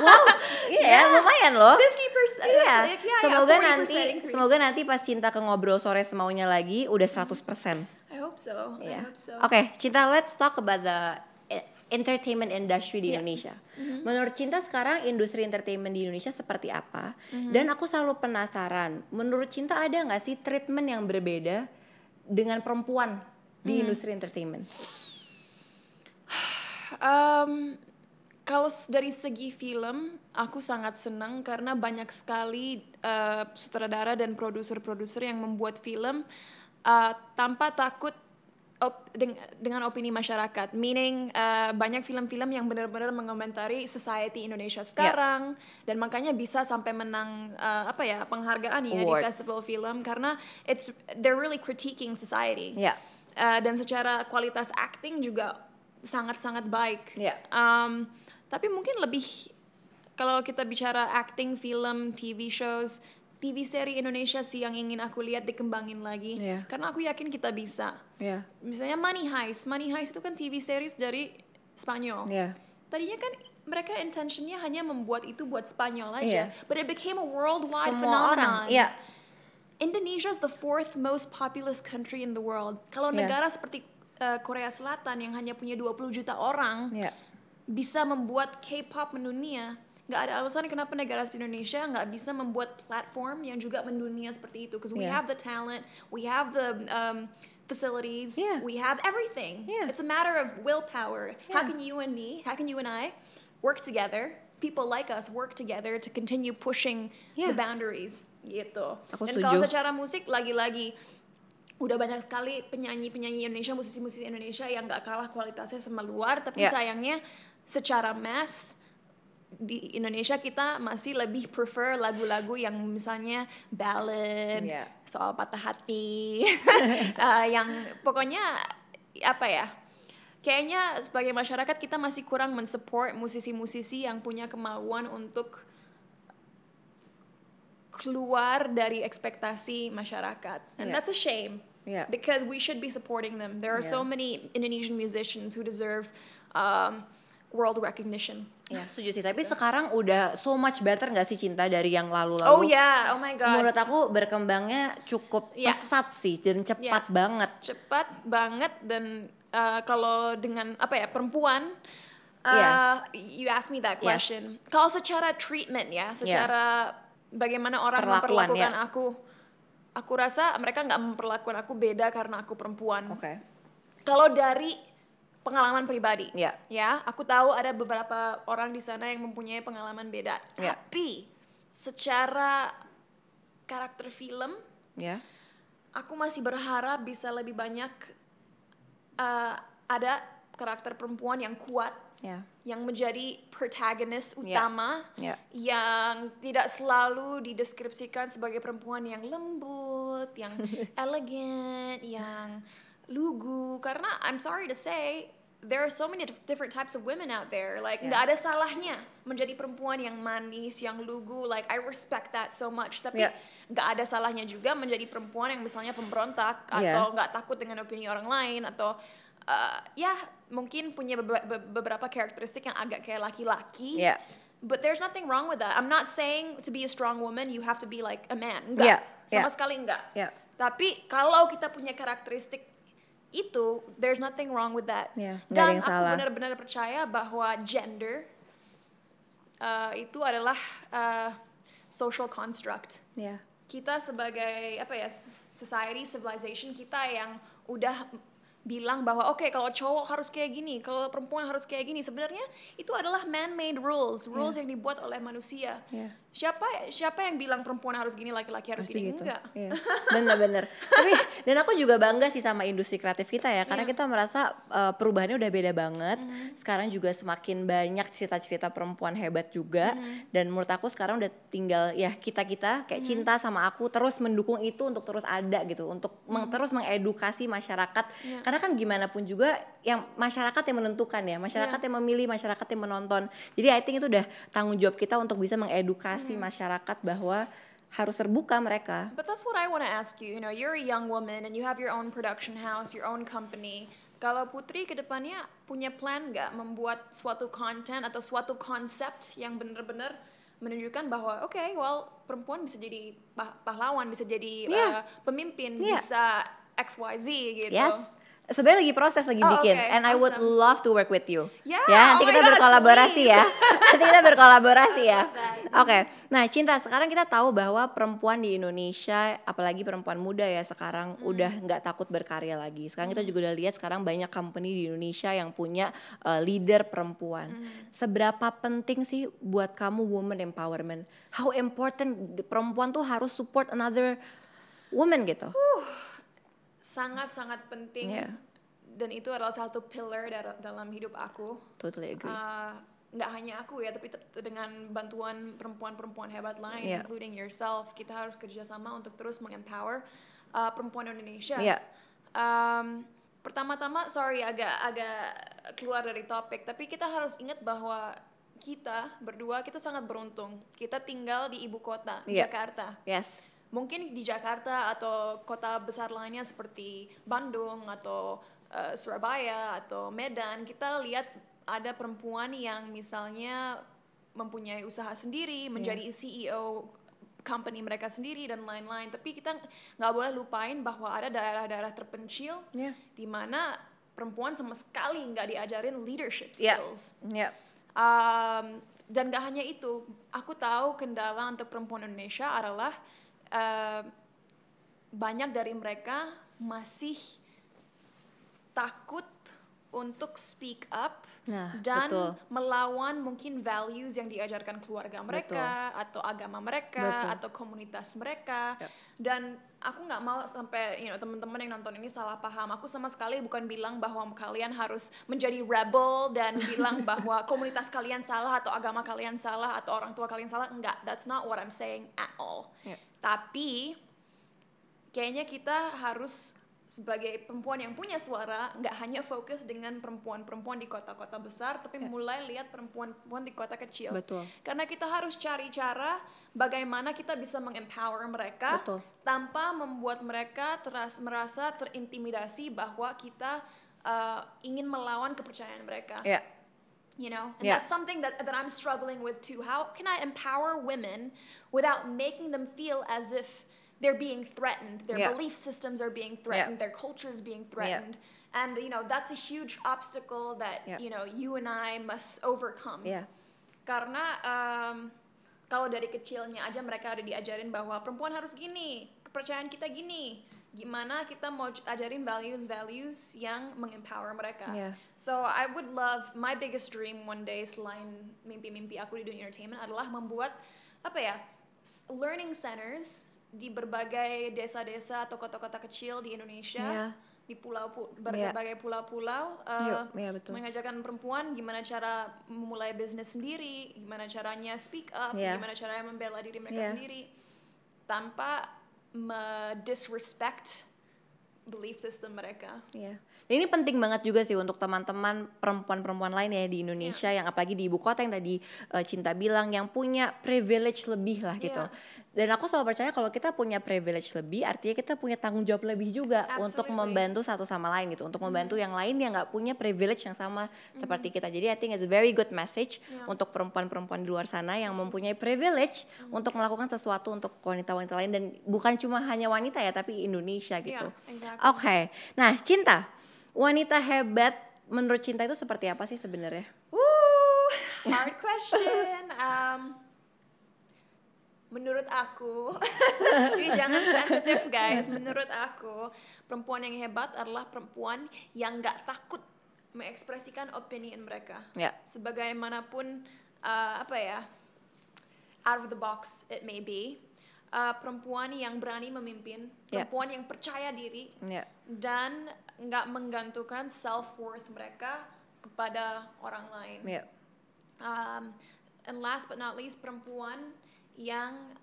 Wow, iya ya, lumayan loh. 50%. Iya, yeah, yeah, semoga 40% nanti increase. semoga nanti pas cinta ke ngobrol sore semaunya lagi udah 100%. I hope so. I Iya. hope so. Oke, Cinta, let's talk about the eh, entertainment industry di Iya. Indonesia. Mm-hmm. Menurut Cinta sekarang industri entertainment di Indonesia seperti apa? Mm-hmm. Dan aku selalu penasaran, menurut Cinta ada nggak sih treatment yang berbeda dengan perempuan di Mm-hmm. industri entertainment? Um, kalau dari segi film, aku sangat senang karena banyak sekali uh, sutradara dan produser-produser yang membuat film uh, tanpa takut op- deng- dengan opini masyarakat. Meaning uh, banyak film-film yang benar-benar mengomentari society Indonesia sekarang dan makanya bisa sampai menang uh, apa ya penghargaan ya Award. di festival film karena it's they're really critiquing society. Ya. Uh, dan secara kualitas acting juga sangat-sangat baik. Iya. Um, tapi mungkin lebih kalau kita bicara acting, film, TV shows, TV seri Indonesia sih yang ingin aku lihat dikembangin lagi. Iya. Karena aku yakin kita bisa. Ya. Misalnya Money Heist, Money Heist itu kan TV series dari Spanyol. Ya. Tadinya kan mereka intentionnya hanya membuat itu buat Spanyol aja, but it became a worldwide Semua orang. phenomenon. Iya. Indonesia is the fourth most populous country in the world. Kalau Yeah. negara seperti uh, Korea Selatan yang hanya punya 20 juta orang Ya. Bisa membuat K-pop mendunia, nggak ada alasan kenapa negara seperti Indonesia nggak bisa membuat platform yang juga mendunia seperti itu. Because we Yeah. have the talent, we have the um, facilities, Yeah. we have everything. Yeah. It's a matter of willpower. How can you and me, how can you and I work together? People like us work together to continue pushing Yeah. the boundaries gitu. Aku Dan kalau secara musik lagi-lagi udah banyak sekali penyanyi-penyanyi Indonesia, musisi-musisi Indonesia yang nggak kalah kualitasnya sama luar, tapi Yeah. sayangnya secara mass di Indonesia kita masih lebih prefer lagu-lagu yang misalnya ballad, Yeah. soal patah hati, uh, yang pokoknya apa ya? Kayaknya sebagai masyarakat kita masih kurang mensupport musisi-musisi yang punya kemauan untuk keluar dari ekspektasi masyarakat. And Yeah. that's a shame. Yeah. Because we should be supporting them. There are so Yeah. many Indonesian musicians who deserve um, world recognition. Ya, setuju sih. Tapi sekarang udah so much better nggak sih cinta dari yang lalu-lalu? Oh yeah, oh my god. Menurut aku berkembangnya cukup Iya. pesat sih dan cepat banget. cepat banget dan uh, kalau dengan apa ya perempuan uh, Iya. you ask me that Yes. question kalau secara treatment ya secara bagaimana orang Perlakuan, memperlakukan ya. aku aku rasa mereka nggak memperlakukan aku beda karena aku perempuan Oke. kalau dari pengalaman pribadi Iya. ya aku tahu ada beberapa orang di sana yang mempunyai pengalaman beda Iya. tapi secara karakter film Ya. aku masih berharap bisa lebih banyak uh, ada karakter perempuan yang kuat Ya. yang menjadi protagonis Ya. utama Ya. yang tidak selalu dideskripsikan sebagai perempuan yang lembut, yang elegan, yang lugu karena I'm sorry to say there are so many dif- different types of women out there like nggak ada salahnya menjadi perempuan yang manis, yang lugu like I respect that so much tapi nggak ada salahnya juga menjadi perempuan yang misalnya pemberontak atau nggak takut dengan opini orang lain atau uh, ya mungkin punya bebe- be- beberapa karakteristik yang agak kayak laki-laki Ya. But there's nothing wrong with that. I'm not saying to be a strong woman you have to be like a man. Enggak. Yeah, Sama yeah. sekali enggak. Yeah. Tapi kalau kita punya karakteristik itu, there's nothing wrong with that. Yeah, Dan aku benar-benar percaya bahwa gender uh, itu adalah uh, social construct. Ya. Kita sebagai apa ya society civilization kita yang udah bilang bahwa oke kalau cowok harus kayak gini, kalau perempuan harus kayak gini. Sebenarnya itu adalah man-made rules, rules yang dibuat oleh manusia. Ya. Siapa siapa yang bilang perempuan harus gini, laki-laki harus Pasti gini? gitu. Enggak. Iya. Bener-bener. Tapi dan aku juga bangga sih sama industri kreatif kita ya, karena Iya. kita merasa uh, perubahannya udah beda banget. Mm-hmm. Sekarang juga semakin banyak cerita-cerita perempuan hebat juga. Mm-hmm. Dan menurut aku sekarang udah tinggal ya kita kita kayak cinta sama aku terus mendukung itu untuk terus ada gitu, untuk meng- Mm-hmm. terus mengedukasi masyarakat. Iya. Karena kan gimana pun juga yang masyarakat yang menentukan ya, masyarakat Iya. yang memilih, masyarakat yang menonton. Jadi I think itu udah tanggung jawab kita untuk bisa mengedukasi Mm-hmm. masyarakat bahwa harus terbuka mereka. But that's what I want to ask you. You know, you're a young woman and you have your own production house, your own company. Kalau Putri ke depannya punya plan nggak membuat suatu konten atau suatu konsep yang benar-benar menunjukkan bahwa oke, well perempuan bisa jadi pah- pahlawan, bisa jadi Yeah. uh, pemimpin, Yeah. bisa XYZ gitu. Yes. Sebenarnya lagi proses lagi Oh, bikin okay. and I would Awesome. love to work with you. Yeah, ya, nanti oh kita God, berkolaborasi please. ya. nanti kita berkolaborasi ya. Oke. Nah, Cinta, sekarang kita tahu bahwa perempuan di Indonesia, apalagi perempuan muda ya sekarang Hmm. udah nggak takut berkarya lagi. Sekarang kita juga udah lihat sekarang banyak company di Indonesia yang punya uh, leader perempuan. Hmm. Seberapa penting sih buat kamu woman empowerment? How important perempuan tuh harus support another woman gitu? Sangat-sangat penting. Yeah. Dan itu adalah satu pillar dar- dalam hidup aku. Totally agree. Uh, nggak hanya aku ya, tapi dengan bantuan perempuan-perempuan hebat lain, Iya. including yourself, kita harus kerjasama untuk terus mengempower uh, perempuan Indonesia. Iya. Um, pertama-tama, sorry agak agak keluar dari topik, tapi kita harus ingat bahwa kita berdua kita sangat beruntung. Kita tinggal di ibu kota Iya. Jakarta. Yes. Mungkin di Jakarta atau kota besar lainnya seperti Bandung atau uh, Surabaya atau Medan, kita lihat ada perempuan yang misalnya mempunyai usaha sendiri, menjadi CEO company mereka sendiri dan lain-lain. Tapi kita nggak boleh lupain bahwa ada daerah-daerah terpencil Iya. di mana perempuan sama sekali nggak diajarin leadership Iya. skills. Ya. Um, dan gak hanya itu, aku tahu kendala untuk perempuan Indonesia adalah uh, banyak dari mereka masih takut untuk speak up Nah, dan betul. melawan mungkin values yang diajarkan keluarga mereka atau agama mereka Betul. atau komunitas mereka Yep. dan aku nggak mau sampai you know teman-teman yang nonton ini salah paham aku sama sekali bukan bilang bahwa kalian harus menjadi rebel dan bilang bahwa komunitas kalian salah atau agama kalian salah atau orang tua kalian salah enggak that's not what I'm saying at all Yep. Tapi kayaknya kita harus sebagai perempuan yang punya suara nggak hanya fokus dengan perempuan-perempuan di kota-kota besar tapi mulai lihat perempuan-perempuan di kota kecil Betul. karena kita harus cari cara bagaimana kita bisa mengempower mereka Betul. tanpa membuat mereka teras, merasa terintimidasi bahwa kita uh, ingin melawan kepercayaan mereka Ya. You know? And Yeah. that's something that, that i'm struggling with too. How can i empower women without making them feel as if they're being threatened? Their Yeah. belief systems are being threatened. Their culture is being threatened. And you know that's a huge obstacle that Yeah. you know you and i must overcome. Yeah. Karena um, kalau dari kecilnya aja mereka udah diajarin bahwa perempuan harus gini, kepercayaan kita gini. Gimana kita mau ajarin values-values yang mengempower mereka. Yeah. So I would love my biggest dream one day selain mimpi-mimpi aku di dunia entertainment adalah membuat apa ya learning centers di berbagai desa-desa atau kota-kota kecil di Indonesia. Yeah. Di pulau pu- Yeah. berbagai pulau-pulau Yuk, uh, iya, betul. mengajarkan perempuan gimana cara memulai bisnis sendiri, gimana caranya speak up, Yeah. gimana caranya membela diri mereka Yeah. sendiri tanpa me- disrespect belief system mereka. Iya. Ini penting banget juga sih untuk teman-teman perempuan-perempuan lain ya di Indonesia yang apalagi di ibu kota yang tadi uh, Cinta bilang yang punya privilege lebih lah gitu. Dan aku selalu percaya kalau kita punya privilege lebih artinya kita punya tanggung jawab lebih juga untuk Absolutely. membantu satu sama lain gitu, untuk membantu yang lain yang nggak punya privilege yang sama seperti kita. Jadi I think it's a very good message untuk perempuan-perempuan di luar sana yang mempunyai privilege untuk melakukan sesuatu untuk wanita-wanita lain dan bukan cuma hanya wanita ya tapi Indonesia gitu. exactly. Oke. Nah, Cinta, wanita hebat menurut Cinta itu seperti apa sih sebenarnya? Woo, hard question. Um, menurut aku, jadi jangan sensitif guys. Menurut aku, perempuan yang hebat adalah perempuan yang nggak takut mengekspresikan opinion mereka. Ya. Sebagaimanapun uh, apa ya, out of the box it may be. Uh, perempuan yang berani memimpin, Ya. perempuan yang percaya diri, Ya. dan nggak menggantungkan self worth mereka kepada orang lain. Ya. Um, and last but not least perempuan yang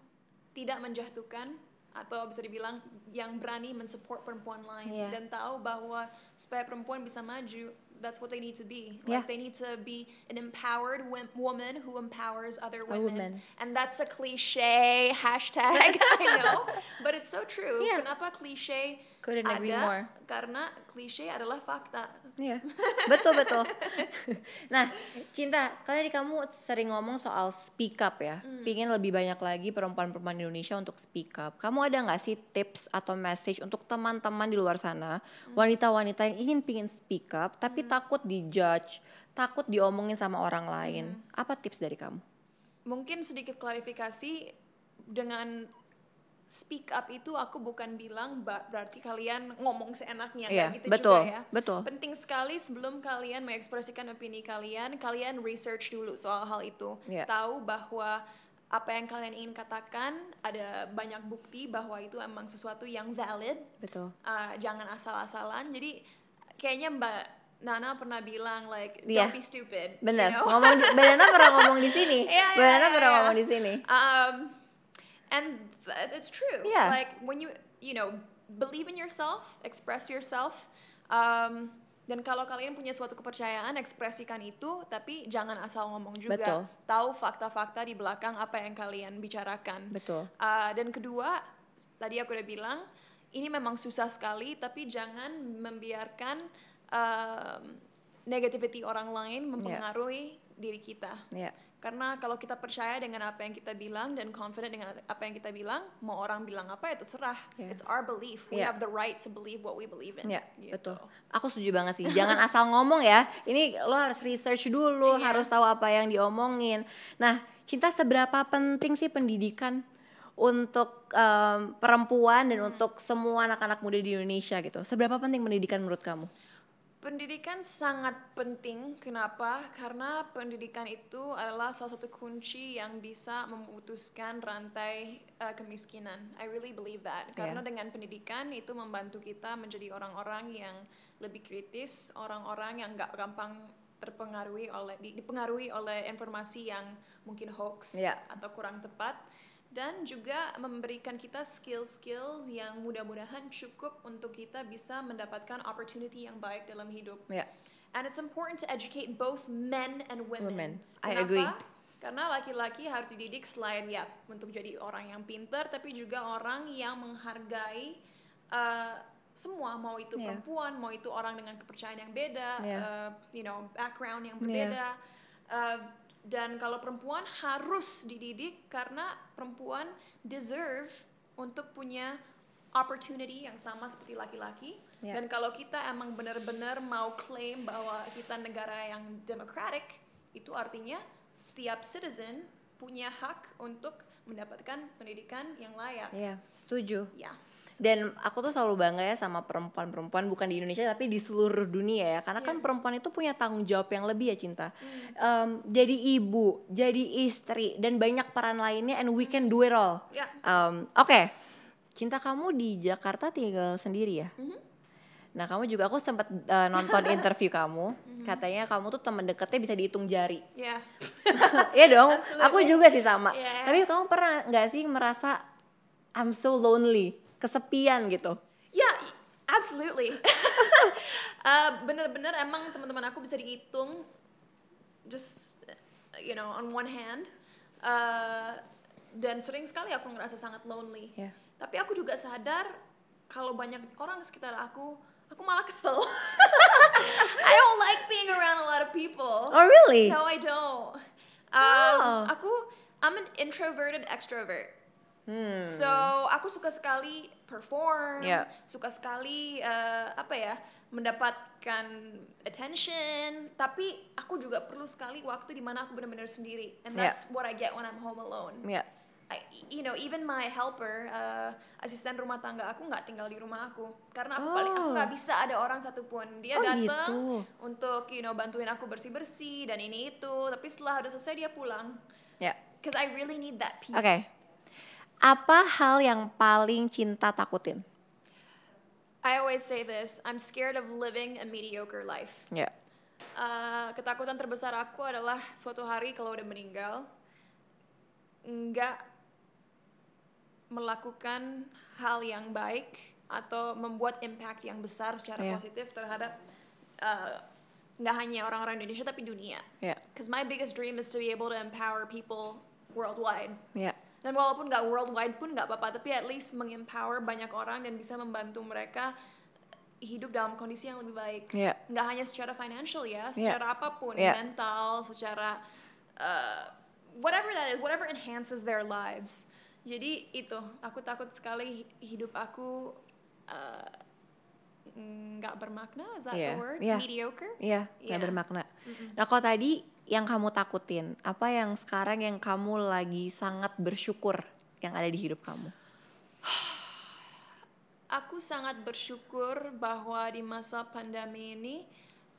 tidak menjatuhkan atau bisa dibilang yang berani mensupport perempuan lain Yeah. dan tahu bahwa supaya perempuan bisa maju that's what they need to be Yeah. like they need to be an empowered wom- woman who empowers other women woman. and that's a cliche hashtag I know but it's so true Yeah. kenapa cliche Couldn't agree more. karena cliche adalah fakta Iya, betul betul. nah, Cinta, kan tadi kamu sering ngomong soal speak up ya. Pingin lebih banyak lagi perempuan-perempuan Indonesia untuk speak up. Kamu ada nggak sih tips atau message untuk teman-teman di luar sana, wanita-wanita yang ingin pingin speak up tapi takut dijudge, takut diomongin sama orang lain? Apa tips dari kamu? mungkin sedikit klarifikasi dengan speak up itu aku bukan bilang berarti kalian ngomong seenaknya Iya, kayak gitu betul, juga ya. betul. Penting sekali sebelum kalian mengekspresikan opini kalian, kalian research dulu soal hal itu. Iya. Tahu bahwa apa yang kalian ingin katakan ada banyak bukti bahwa itu emang sesuatu yang valid. Betul. Uh, jangan asal-asalan. Jadi kayaknya Mbak Nana pernah bilang like Iya. don't be stupid. you Bener, know? ngomong Mbak Nana pernah ngomong di sini. Iya, Mbak iya, Nana iya, pernah iya. ngomong di sini. Um, and th- it's true. Yeah. Like when you you know believe in yourself, express yourself. Um, dan kalau kalian punya suatu kepercayaan, ekspresikan itu, tapi jangan asal ngomong juga. Betul. Tahu fakta-fakta di belakang apa yang kalian bicarakan. Betul. Uh, dan kedua, tadi aku udah bilang, ini memang susah sekali, tapi jangan membiarkan um, negativity orang lain mempengaruhi diri kita. Iya. Karena kalau kita percaya dengan apa yang kita bilang dan confident dengan apa yang kita bilang, mau orang bilang apa ya terserah. Yeah. It's our belief. We Yeah. have the right to believe what we believe in. Ya, Gitu. betul. Aku setuju banget sih. Jangan asal ngomong ya. Ini lo harus research dulu, Iya. harus tahu apa yang diomongin. Nah, cinta seberapa penting sih pendidikan untuk em, perempuan dan untuk semua anak-anak muda di Indonesia gitu. Seberapa penting pendidikan menurut kamu? Pendidikan sangat penting. Kenapa? Karena pendidikan itu adalah salah satu kunci yang bisa memutuskan rantai uh, kemiskinan. I really believe that. Karena Yeah. dengan pendidikan itu membantu kita menjadi orang-orang yang lebih kritis, orang-orang yang nggak gampang terpengaruhi oleh di- dipengaruhi oleh informasi yang mungkin hoax Yeah. atau kurang tepat dan juga memberikan kita skill-skills yang mudah-mudahan cukup untuk kita bisa mendapatkan opportunity yang baik dalam hidup. Ya. And it's important to educate both men and women. Women. I Kenapa? agree. Karena laki-laki harus dididik selain ya untuk jadi orang yang pintar, tapi juga orang yang menghargai uh, semua, mau itu Yeah. perempuan, mau itu orang dengan kepercayaan yang beda, Yeah. uh, you know, background yang Yeah. berbeda. Uh, dan kalau perempuan harus dididik karena perempuan deserve untuk punya opportunity yang sama seperti laki-laki. Yeah. Dan kalau kita emang benar-benar mau claim bahwa kita negara yang democratic, itu artinya setiap citizen punya hak untuk mendapatkan pendidikan yang layak. Iya, setuju. Ya. Dan aku tuh selalu bangga ya sama perempuan-perempuan bukan di Indonesia tapi di seluruh dunia ya karena kan perempuan itu punya tanggung jawab yang lebih ya cinta. Em, jadi ibu, jadi istri dan banyak peran lainnya and we can do it all. Ya. Em, Oke, cinta kamu di Jakarta tinggal sendiri ya? Nah kamu juga aku sempat eh, nonton interview kamu, katanya kamu tuh teman deketnya bisa dihitung jari. Ya. Iya dong, Absolutely. aku juga sih sama. Yeah. Tapi kamu pernah nggak sih merasa I'm so lonely, kesepian gitu? Ya, Absolutely. uh, bener-bener emang teman-teman aku bisa dihitung just you know on one hand. Uh, dan sering sekali aku ngerasa sangat lonely. Yeah. Tapi aku juga sadar kalau banyak orang sekitar aku, aku malah kesel. I don't like being around a lot of people. Oh really? No, I don't. Um, Oh. Aku, I'm an introverted extrovert. Hmm. So aku suka sekali perform, Yeah. suka sekali eh, apa ya mendapatkan attention. Tapi aku juga perlu sekali waktu di mana aku benar-benar sendiri, and Yeah. that's what I get when I'm home alone. Ya. I, you know, even my helper, eh, asisten rumah tangga aku nggak tinggal di rumah aku karena aku paling aku Oh. nggak bisa ada orang satupun. Dia Oh, datang gitu. untuk you know bantuin aku bersih bersih dan ini itu. Tapi setelah udah selesai dia pulang. Ya. Cause I really need that peace. Oke. Apa hal yang paling cinta takutin? I always say this, I'm scared of living a mediocre life. Ya. Uh, ketakutan terbesar aku adalah suatu hari kalau udah meninggal, nggak melakukan hal yang baik atau membuat impact yang besar secara Iya. positif terhadap uh, nggak hanya orang-orang Indonesia tapi dunia. Ya. Because my biggest dream is to be able to empower people worldwide. Ya. Dan walaupun nggak worldwide pun nggak apa-apa, tapi at least mengempower banyak orang dan bisa membantu mereka hidup dalam kondisi yang lebih baik. Iya. Nggak hanya secara financial ya, secara apa pun, Iya. mental, secara uh, whatever that is, whatever enhances their lives. Jadi itu, aku takut sekali hidup aku uh, nggak bermakna, is that Iya. the word? Iya. Mediocre? Iya, nggak Iya. bermakna. Nah, kalau tadi yang kamu takutin, apa yang sekarang yang kamu lagi sangat bersyukur yang ada di hidup kamu? Aku sangat bersyukur bahwa di masa pandemi ini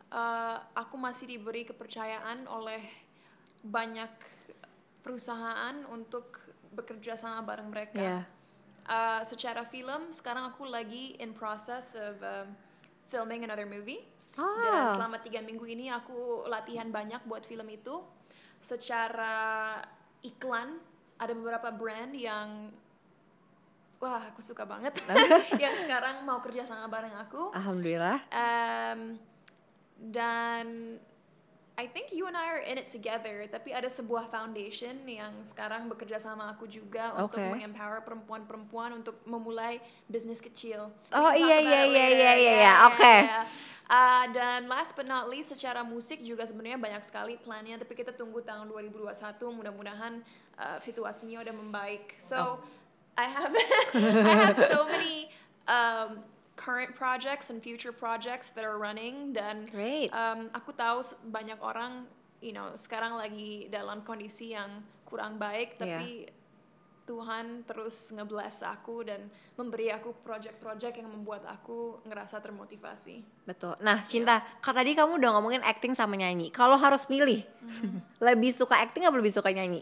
uh, aku masih diberi kepercayaan oleh banyak perusahaan untuk bekerja sama bareng mereka. Iya. Uh, secara film, sekarang aku lagi in process of um, filming another movie. Dan Ah. selama tiga minggu ini aku latihan banyak buat film itu. Secara iklan, ada beberapa brand yang wah aku suka banget yang sekarang mau kerja sama bareng aku. Alhamdulillah. Um, dan I think you and I are in it together. Tapi ada sebuah foundation yang sekarang bekerja sama aku juga untuk Okay. mengempower perempuan-perempuan untuk memulai bisnis kecil. Oh, iya, iya, iya, iya, iya, Yeah, iya. yeah, Oke. Yeah. Uh, dan last but not least secara musik juga sebenarnya banyak sekali plannya tapi kita tunggu tahun 2021 mudah-mudahan uh, situasinya udah membaik. So I have I have so many um, current projects and future projects that are running dan Great. um, aku tahu banyak orang you know sekarang lagi dalam kondisi yang kurang baik tapi Tuhan terus ngebless aku dan memberi aku project-project yang membuat aku ngerasa termotivasi. Betul. Nah, Cinta, kan tadi kamu udah ngomongin acting sama nyanyi. Kalau harus milih, lebih suka acting apa lebih suka nyanyi?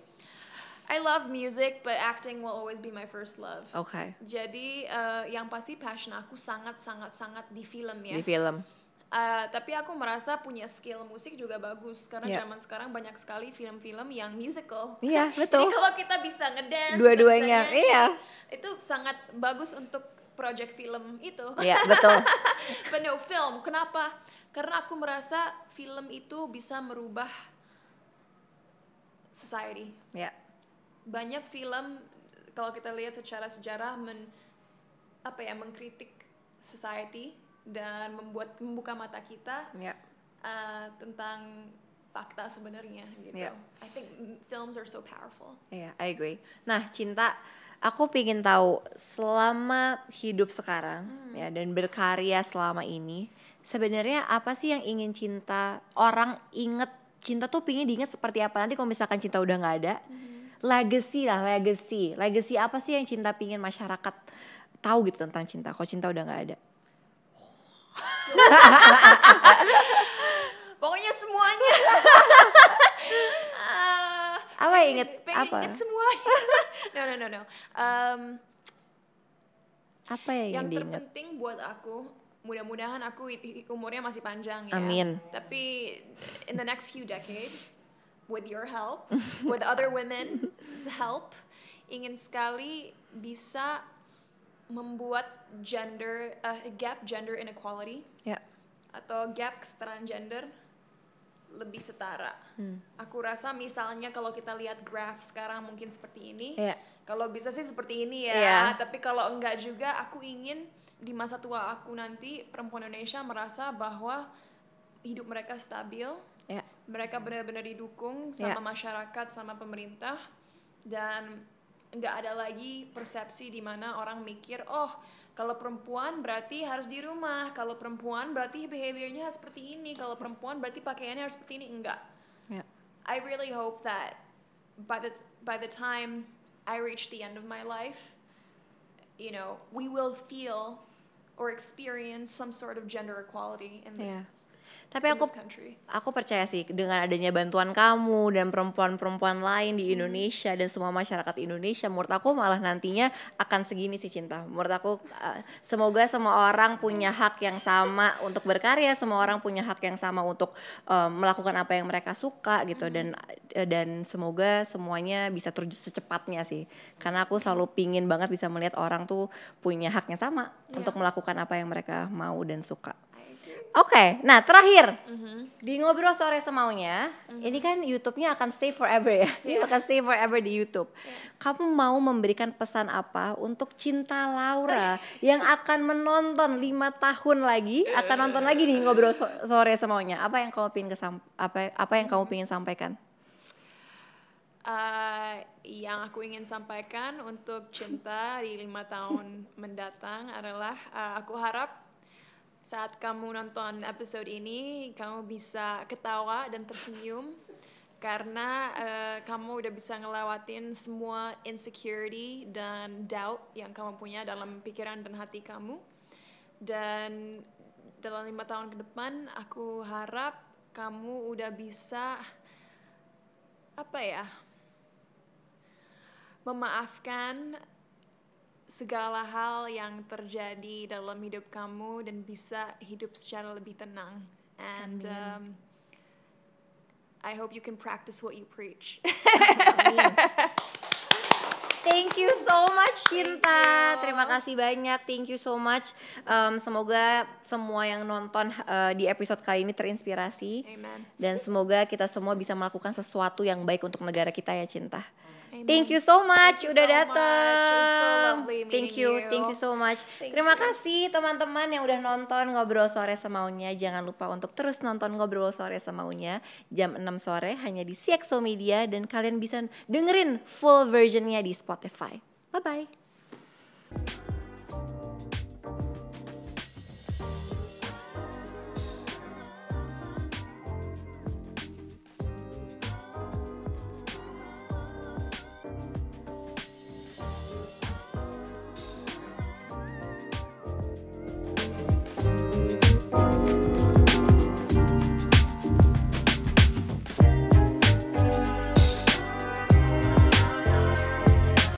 I love music, but acting will always be my first love. Oke. Jadi eh, yang pasti passion aku sangat sangat sangat di film ya. Di film. Uh, tapi aku merasa punya skill musik juga bagus karena Iya. zaman sekarang banyak sekali film-film yang musical. Iya, betul. Jadi kalau kita bisa ngedance, Dua-duanya, iya. Itu sangat bagus untuk project film itu. Iya, betul. But no film, kenapa? Karena aku merasa film itu bisa merubah society. Ya. Banyak film kalau kita lihat secara sejarah men apa ya mengkritik society dan membuat membuka mata kita Ya. uh, tentang fakta sebenarnya gitu. Iya. I think films are so powerful. Iya, I agree. Nah, Cinta, aku pingin tahu selama hidup sekarang ya dan berkarya selama ini, sebenarnya apa sih yang ingin Cinta orang inget? Cinta tuh pingin diinget seperti apa nanti kalau misalkan Cinta udah nggak ada? Legacy lah, legacy. Legacy apa sih yang Cinta pingin masyarakat tahu gitu tentang Cinta? Kalau Cinta udah nggak ada. Pokoknya semuanya. Ah, Apa yang inget? pengen Apa? inget semuanya. no no no no. Um, Apa yang yang diinget? terpenting buat aku mudah-mudahan aku umurnya masih panjang ya Amin. tapi in the next few decades with your help with other women's help ingin sekali bisa membuat gender uh, gap gender inequality Ya. Atau gap kesetaraan gender lebih setara. Hmm. Aku rasa misalnya kalau kita lihat graph sekarang mungkin seperti ini. Iya. Kalau bisa sih seperti ini ya, Iya. tapi kalau enggak juga aku ingin di masa tua aku nanti perempuan Indonesia merasa bahwa hidup mereka stabil, Ya. mereka benar-benar didukung sama masyarakat, sama pemerintah dan nggak ada lagi persepsi di mana orang mikir, oh kalau perempuan berarti harus di rumah, kalau perempuan berarti behaviornya harus seperti ini, kalau perempuan berarti pakaiannya harus seperti ini, enggak. Ya. I really hope that by the by the time I reach the end of my life, you know, we will feel or experience some sort of gender equality in this, Iya. Tapi aku aku percaya sih dengan adanya bantuan kamu dan perempuan-perempuan lain Hmm. di Indonesia dan semua masyarakat Indonesia menurut aku malah nantinya akan segini sih cinta. Menurut aku uh, semoga semua orang punya hak yang sama untuk berkarya semua orang punya hak yang sama untuk um, melakukan apa yang mereka suka gitu dan uh, dan semoga semuanya bisa terwujud secepatnya sih. Karena aku selalu pingin banget bisa melihat orang tuh punya haknya sama Iya. untuk melakukan apa yang mereka mau dan suka Oke, nah terakhir Mm-hmm. di ngobrol sore semaunya, ini kan YouTube-nya akan stay forever ya, ini Iya. akan stay forever di YouTube. Kamu mau memberikan pesan apa untuk cinta Laura yang akan menonton lima tahun lagi, akan nonton lagi nih ngobrol so- sore semaunya? Apa yang kamu pingin kesam apa apa yang kamu pingin sampaikan? Uh, yang aku ingin sampaikan untuk cinta di lima tahun mendatang adalah uh, aku harap saat kamu nonton episode ini kamu bisa ketawa dan tersenyum karena uh, kamu udah bisa ngelewatin semua insecurity dan doubt yang kamu punya dalam pikiran dan hati kamu. Dan dalam lima tahun ke depan aku harap kamu udah bisa apa ya memaafkan segala hal yang terjadi dalam hidup kamu dan bisa hidup secara lebih tenang. And um, I hope you can practice what you preach. Thank you so much Cinta. Terima kasih banyak. Thank you so much. Um, semoga semua yang nonton uh, di episode kali ini terinspirasi Amen. dan semoga kita semua bisa melakukan sesuatu yang baik untuk negara kita ya Cinta. Amen. Thank you so much you udah so datang. so thank you, you. thank you so much. Thank Terima you. kasih teman-teman yang udah nonton ngobrol sore semaunya. Jangan lupa untuk terus nonton ngobrol sore semaunya jam 6 sore hanya di CXO Media dan kalian bisa dengerin full versionnya di Spotify. Bye bye.